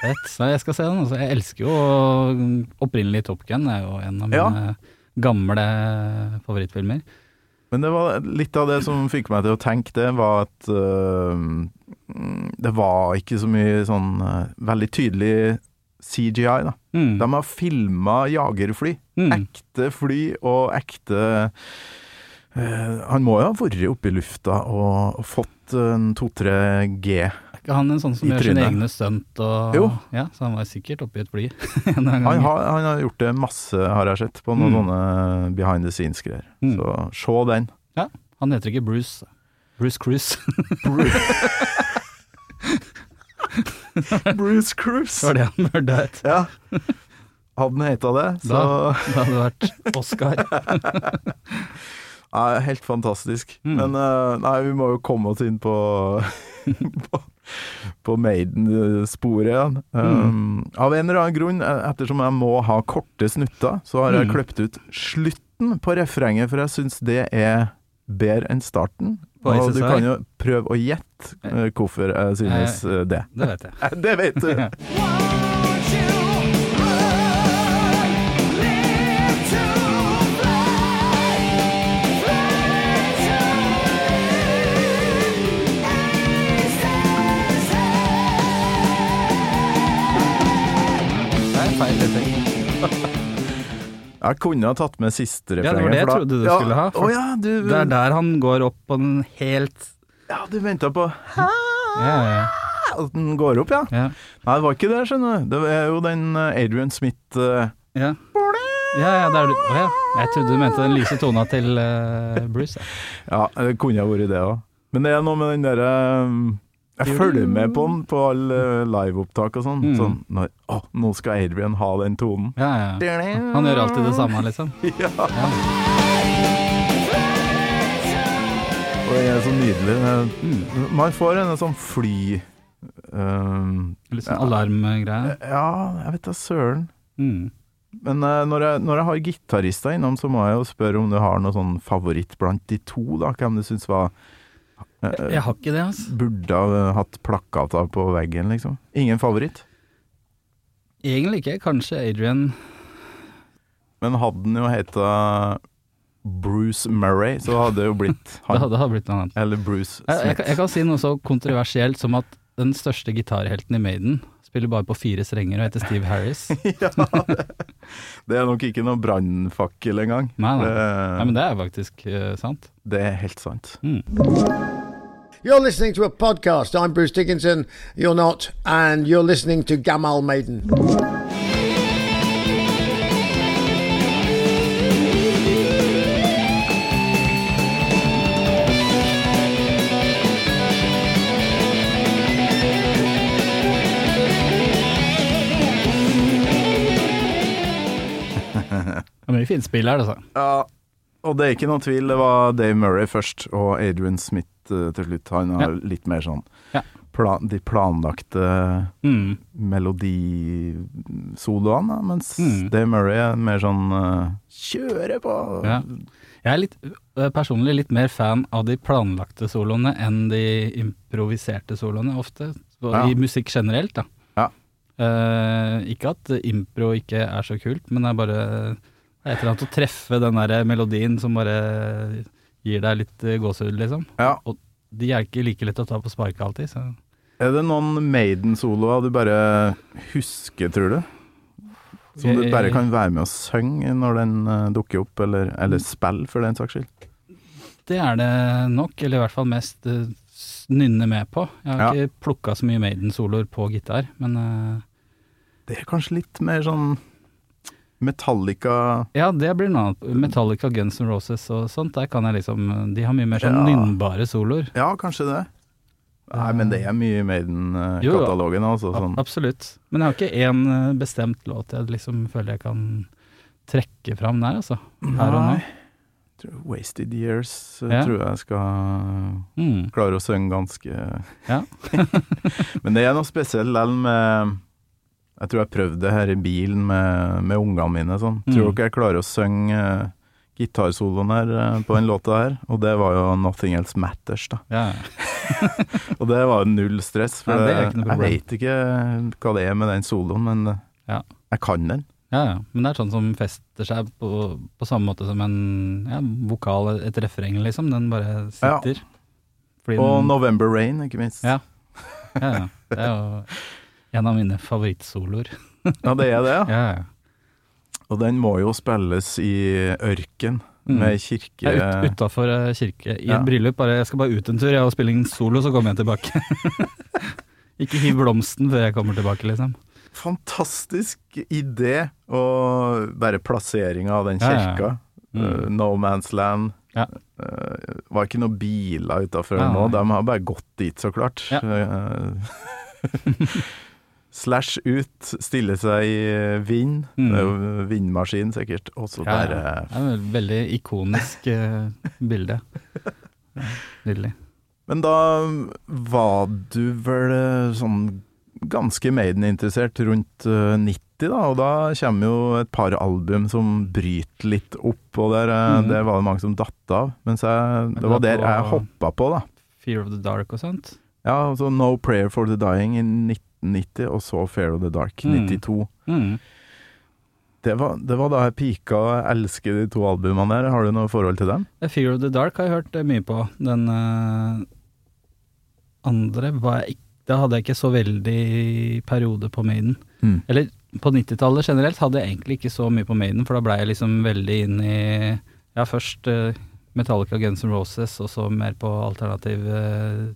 Fett. Så jeg skal se den. Altså. Jeg elsker jo opprinnelig Top Gun. Det er jo en av Ja. mine gamle favorittfilmer. Men det var litt av det som fikk meg til å tenke, det var at mm, det var ikke så mye sånn uh, veldig tydelig CGI, da. Mm. De har filma jagerfly. Mm. Ekte fly og ekte han må jo ha vært oppe i lufta og, og fått en to-tre G. Er ikke han en sånn som gjør sine egne stunt og Jo. Ja, så han var sikkert oppe i et fly [LAUGHS] en Han har, han har gjort det masse, har jeg sett, på noen Mm. sånne behind the scenes-greier. Mm. Så se den. Han heter ikke Bruce. Bruce Cruise. [LAUGHS] [LAUGHS] Bruce Cruise! Det var det han burde hett. Ja. Hadde han heta det, så Det hadde vært Oscar. Ja, Helt fantastisk. Mm. Men eh, nei, vi må jo komme oss inn på [LAUGHS] på, på Maiden-sporet igjen. Um, Av en eller annen grunn, eh, ettersom jeg må ha korte snutter, så har jeg Mm. kløpt ut slutten på refrenget, for jeg syns det er bedre enn starten. Og du kan jo prøve å gjette eh, hvorfor jeg synes det. Det vet jeg. [LAUGHS] Det vet du! [LAUGHS] Jeg kunne ha tatt med siste Ja, det var det jeg trodde du ja, skulle ha, for Å ja, du, Det er der han går opp på den helt ja, du venta på Ja, ja, at den går opp, ja. ja. Nei, det var ikke det, skjønner du. Det er jo den eh, Adrian Smith uh... Ja, ja, ja der du Å ja. Jeg trodde du mente den lyse tona til uh, Bruce. ja. Det kunne ha vært det òg. Men det er noe med den derre Jeg følger med på den på alle eh, liveopptak og sånn. Mm. Sånn når Å, nå skal Adrian ha den tonen. Ja, ja. Han gjør alltid det samme, liksom. Ja, [LAUGHS] Ja. og det er så nydelig. Mm. Man får en sånn fly... Um, Litt sånn Ja. alarmgreie. ja, jeg vet da søren. Mm. Men uh, når, jeg, når jeg har gitarister innom, så må jeg jo spørre om du har noe sånn favoritt blant de to, da. Hvem du syns var eh, Jeg har ikke det, altså. Burde ha hatt plakata på veggen, liksom. Ingen favoritt. Egentlig ikke. Kanskje Adrian Men hadde den jo heta Bruce Murray, så hadde det jo blitt [LAUGHS] Det han. hadde, hadde blitt annet. Eller Bruce Jeg, jeg, Smith. jeg kan si noe så kontroversielt som at den største gitarhelten i Maiden spiller bare på fire strenger og heter Steve Harris. [LAUGHS] ja, det, det er nok ikke noe brannfakkel engang. Nei, nei. Det, Nei, men det er faktisk uh, sant. det er helt sant. Mm. You're listening to a podcast. I'm Bruce Dickinson. You're not. And you're listening to Gamal Maiden. Det er mye fint spill her, altså. Ja, og det er ikke noe tvil, det var Dave Murray først, og Adrian Smith til slutt. Han har litt mer sånn plan, De planlagte Mm. melodisoloene, mens Mm. Dave Murray er mer sånn uh, kjøre på. Ja. Jeg er litt, eh, personlig litt mer fan av de planlagte soloene enn de improviserte soloene, ofte. Ja. I musikk generelt, da. Ja. Uh, ikke at impro ikke er så kult, men det er bare et eller annet å treffe den der melodien som bare gir deg litt eh, gåsehud, liksom. Ja. Og de er ikke like lett å ta på sparket alltid, så Er det noen Maiden-soloer du bare husker, tror du? Som du bare kan være med og synge når den eh, dukker opp, eller, eller spille, for den saks skyld? Det er det nok, eller i hvert fall mest eh, nynne med på. Jeg har Ja. ikke plukka så mye Maiden-soloer på gitar, men Det er kanskje litt mer sånn Metallica Ja, det blir noe annet. Metallica, Guns N' Roses og sånt, der kan jeg liksom De har mye mer sånn Ja. nynnbare soloer. Ja, kanskje det. Nei, men det er mye i Maiden-katalogen, altså. Sånn. Absolutt. Men jeg har ikke én eh, bestemt låt jeg liksom føler jeg kan trekke fram der, altså. Her og nå. Wasted Years eh, Ja. tror jeg skal Mm. klare å synge ganske Ja. [LAUGHS] Men det er noe spesielt likevel med Jeg tror jeg prøvde det her i bilen med, med ungene mine. Sånn. Tror Mm. dere jeg klarer å synge uh, gitarsoloen her uh, på den låta her? Og det var jo 'Nothing Else Matters', da. Ja. [LAUGHS] Og det var jo null stress, for Nei, jeg veit ikke hva det er med den soloen, men eh, Ja. jeg kan den. ja, ja. Men det er sånn som fester seg på, på samme måte som en ja, vokal, et refreng, liksom. Den bare sitter. Fordi Og den, 'November Rain', ikke minst. Ja. ja, ja. Det er jo en av mine favorittsoloer. Ja, det er det, ja. [LAUGHS] Ja, ja. Og den må jo spilles i ørken, Mm. med kirke... Ut, utafor eh, kirke i Ja. et bryllup. Bare, jeg skal bare ut en tur, jeg og spille en solo, så kommer jeg tilbake. [LAUGHS] Ikke hiv blomsten før jeg kommer tilbake, liksom. Fantastisk idé, og bare plasseringa av den kirka. Mm. Uh, no Man's Land. Ja. Uh, var ikke noen biler utafor ja, nå, de har bare gått dit, så klart. Ja. [LAUGHS] Slash ut, stille seg i vind. Mm. Det er jo vindmaskin, sikkert. Og så Ja, ja. Det er et veldig ikonisk eh, bilde. Nydelig. Men da var du vel eh, sånn ganske Maiden-interessert rundt eh, 90, da, og da kommer jo et par album som bryter litt opp, og der, mm. Der var det mange som datt av. Mens jeg, det var der jeg hoppa på, da. Fear of the Dark og sånt. Ja, altså No Prayer for the Dying i 1990, og så Fair of the Dark i Mhm. 92. Mm. Det, var, det var da jeg pika og elsker de to albumene der. Har du noe forhold til dem? Fear of the Dark har jeg hørt eh, mye på. Den uh, andre var jeg ikke Da hadde jeg ikke så veldig periode på Maiden. Mm. Eller på 90-tallet generelt hadde jeg egentlig ikke så mye på Maiden, for da blei jeg liksom veldig inn i Ja, først uh, Metallica Guns N' Roses, og så mer på alternative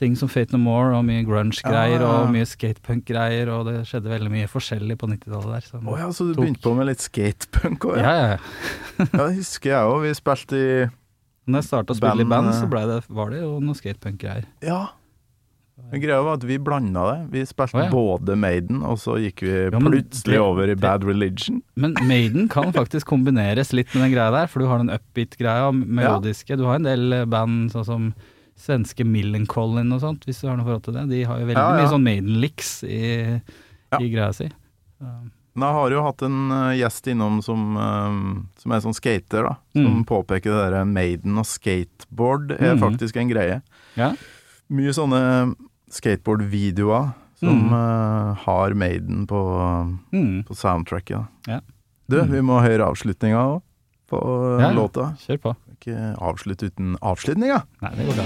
ting som Fate No More, og mye grunge-greier, Ah. og mye skatepunk-greier, og det skjedde veldig mye forskjellig på 90-tallet der. Å oh, ja, så du Tok- begynte på med litt skatepunk òg, ja, ja. [LAUGHS] ja. Det husker jeg òg. Vi spilte i Når jeg starta å spille i Band, band, eh, så det, var det jo noe skatepunk-greier. Ja. Men Greia var at vi blanda det. Vi spilte oh, ja. både Maiden, og så gikk vi Ja, men plutselig over i Bad Religion. Men Maiden kan [LAUGHS] faktisk kombineres litt med den greia der, for du har den upbeat-greia, melodiske. Ja. Du har en del band sånn som svenske Millencolin og sånt, hvis du har noe forhold til det. De har jo veldig Ja, ja. mye sånn Maiden-licks i, Ja. i greia si. Da har jo hatt en eh, gjest innom som, eh, som er sånn skater, da. Som Mm. påpeker det der Maiden og skateboard er Mm. faktisk en greie. ja. Mye sånne skateboard-videoer som Mm. eh, har Maiden på, Mm. på soundtracket. Da. Ja. Du, Mm. vi må høre avslutninga òg, på eh, låta. Kjør på. Ikke avslutte uten avslutninga. Nei, det går bra.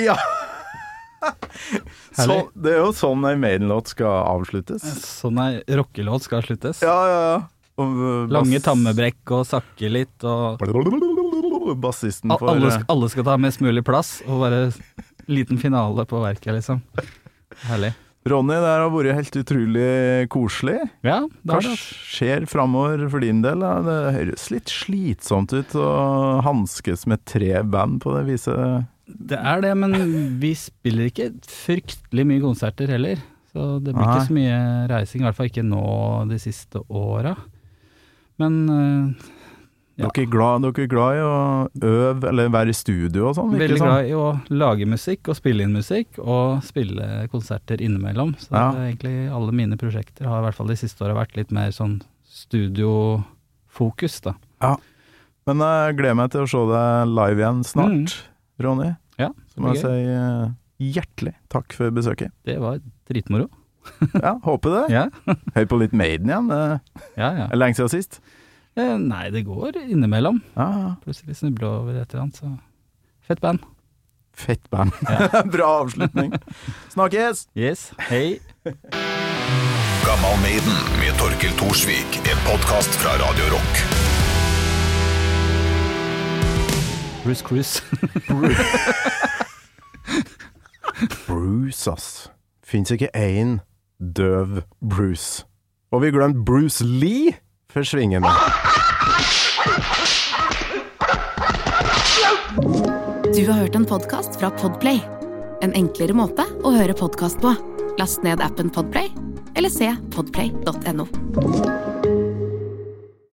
Ja! [LAUGHS] Så, det er jo sånn ei Maiden-låt skal avsluttes. Sånn ei rockelåt skal sluttes. Ja, ja, ja. Uh, Lange tammebrekk og sakke litt, og Bassisten får alle, uh, alle skal ta mest mulig plass, og bare liten finale på verket, liksom. Herlig. Ronny, det har vært helt utrolig koselig. Ja, Hva det skjer framover for din del? Det høres litt slitsomt ut å hanskes med tre band på det viset. Det er det, men vi spiller ikke fryktelig mye konserter heller. Så det blir Aha. ikke så mye reising, i hvert fall ikke nå de siste åra. Men eh, Ja. Dere, er glad, dere er glad i å øve eller være i studio og sånn? veldig glad i å lage musikk og spille inn musikk, og spille konserter innimellom. Så Ja. det egentlig alle mine prosjekter har i hvert fall de siste åra vært litt mer sånn studiofokus, da. Men jeg gleder meg til å se deg live igjen snart, Ronny. Mm. Ja, Så må jeg si eh, hjertelig takk for besøket. Det var dritmoro. Ja, håper det. Ja, [LAUGHS] Hør på litt Maiden igjen. Det ja. ja. er lenge siden sist. Eh, Nei, det går innimellom. Ja, ja. Plutselig snuble over et eller annet, så Fett band. Fett band. [LAUGHS] Bra avslutning. Snakkes! Yes. Hei. Gammal Maiden med Torkil Thorsvik, en podkast fra Radio Rock. Bruce Cruise. Bruce, [LAUGHS] ass. Fins ikke én døv Bruce. Og vi glemte Bruce Lee for svingene. Du har hørt en podcast fra Podplay. En enklere måte å høre podcast på. Last ned appen Podplay, eller se podplay.no.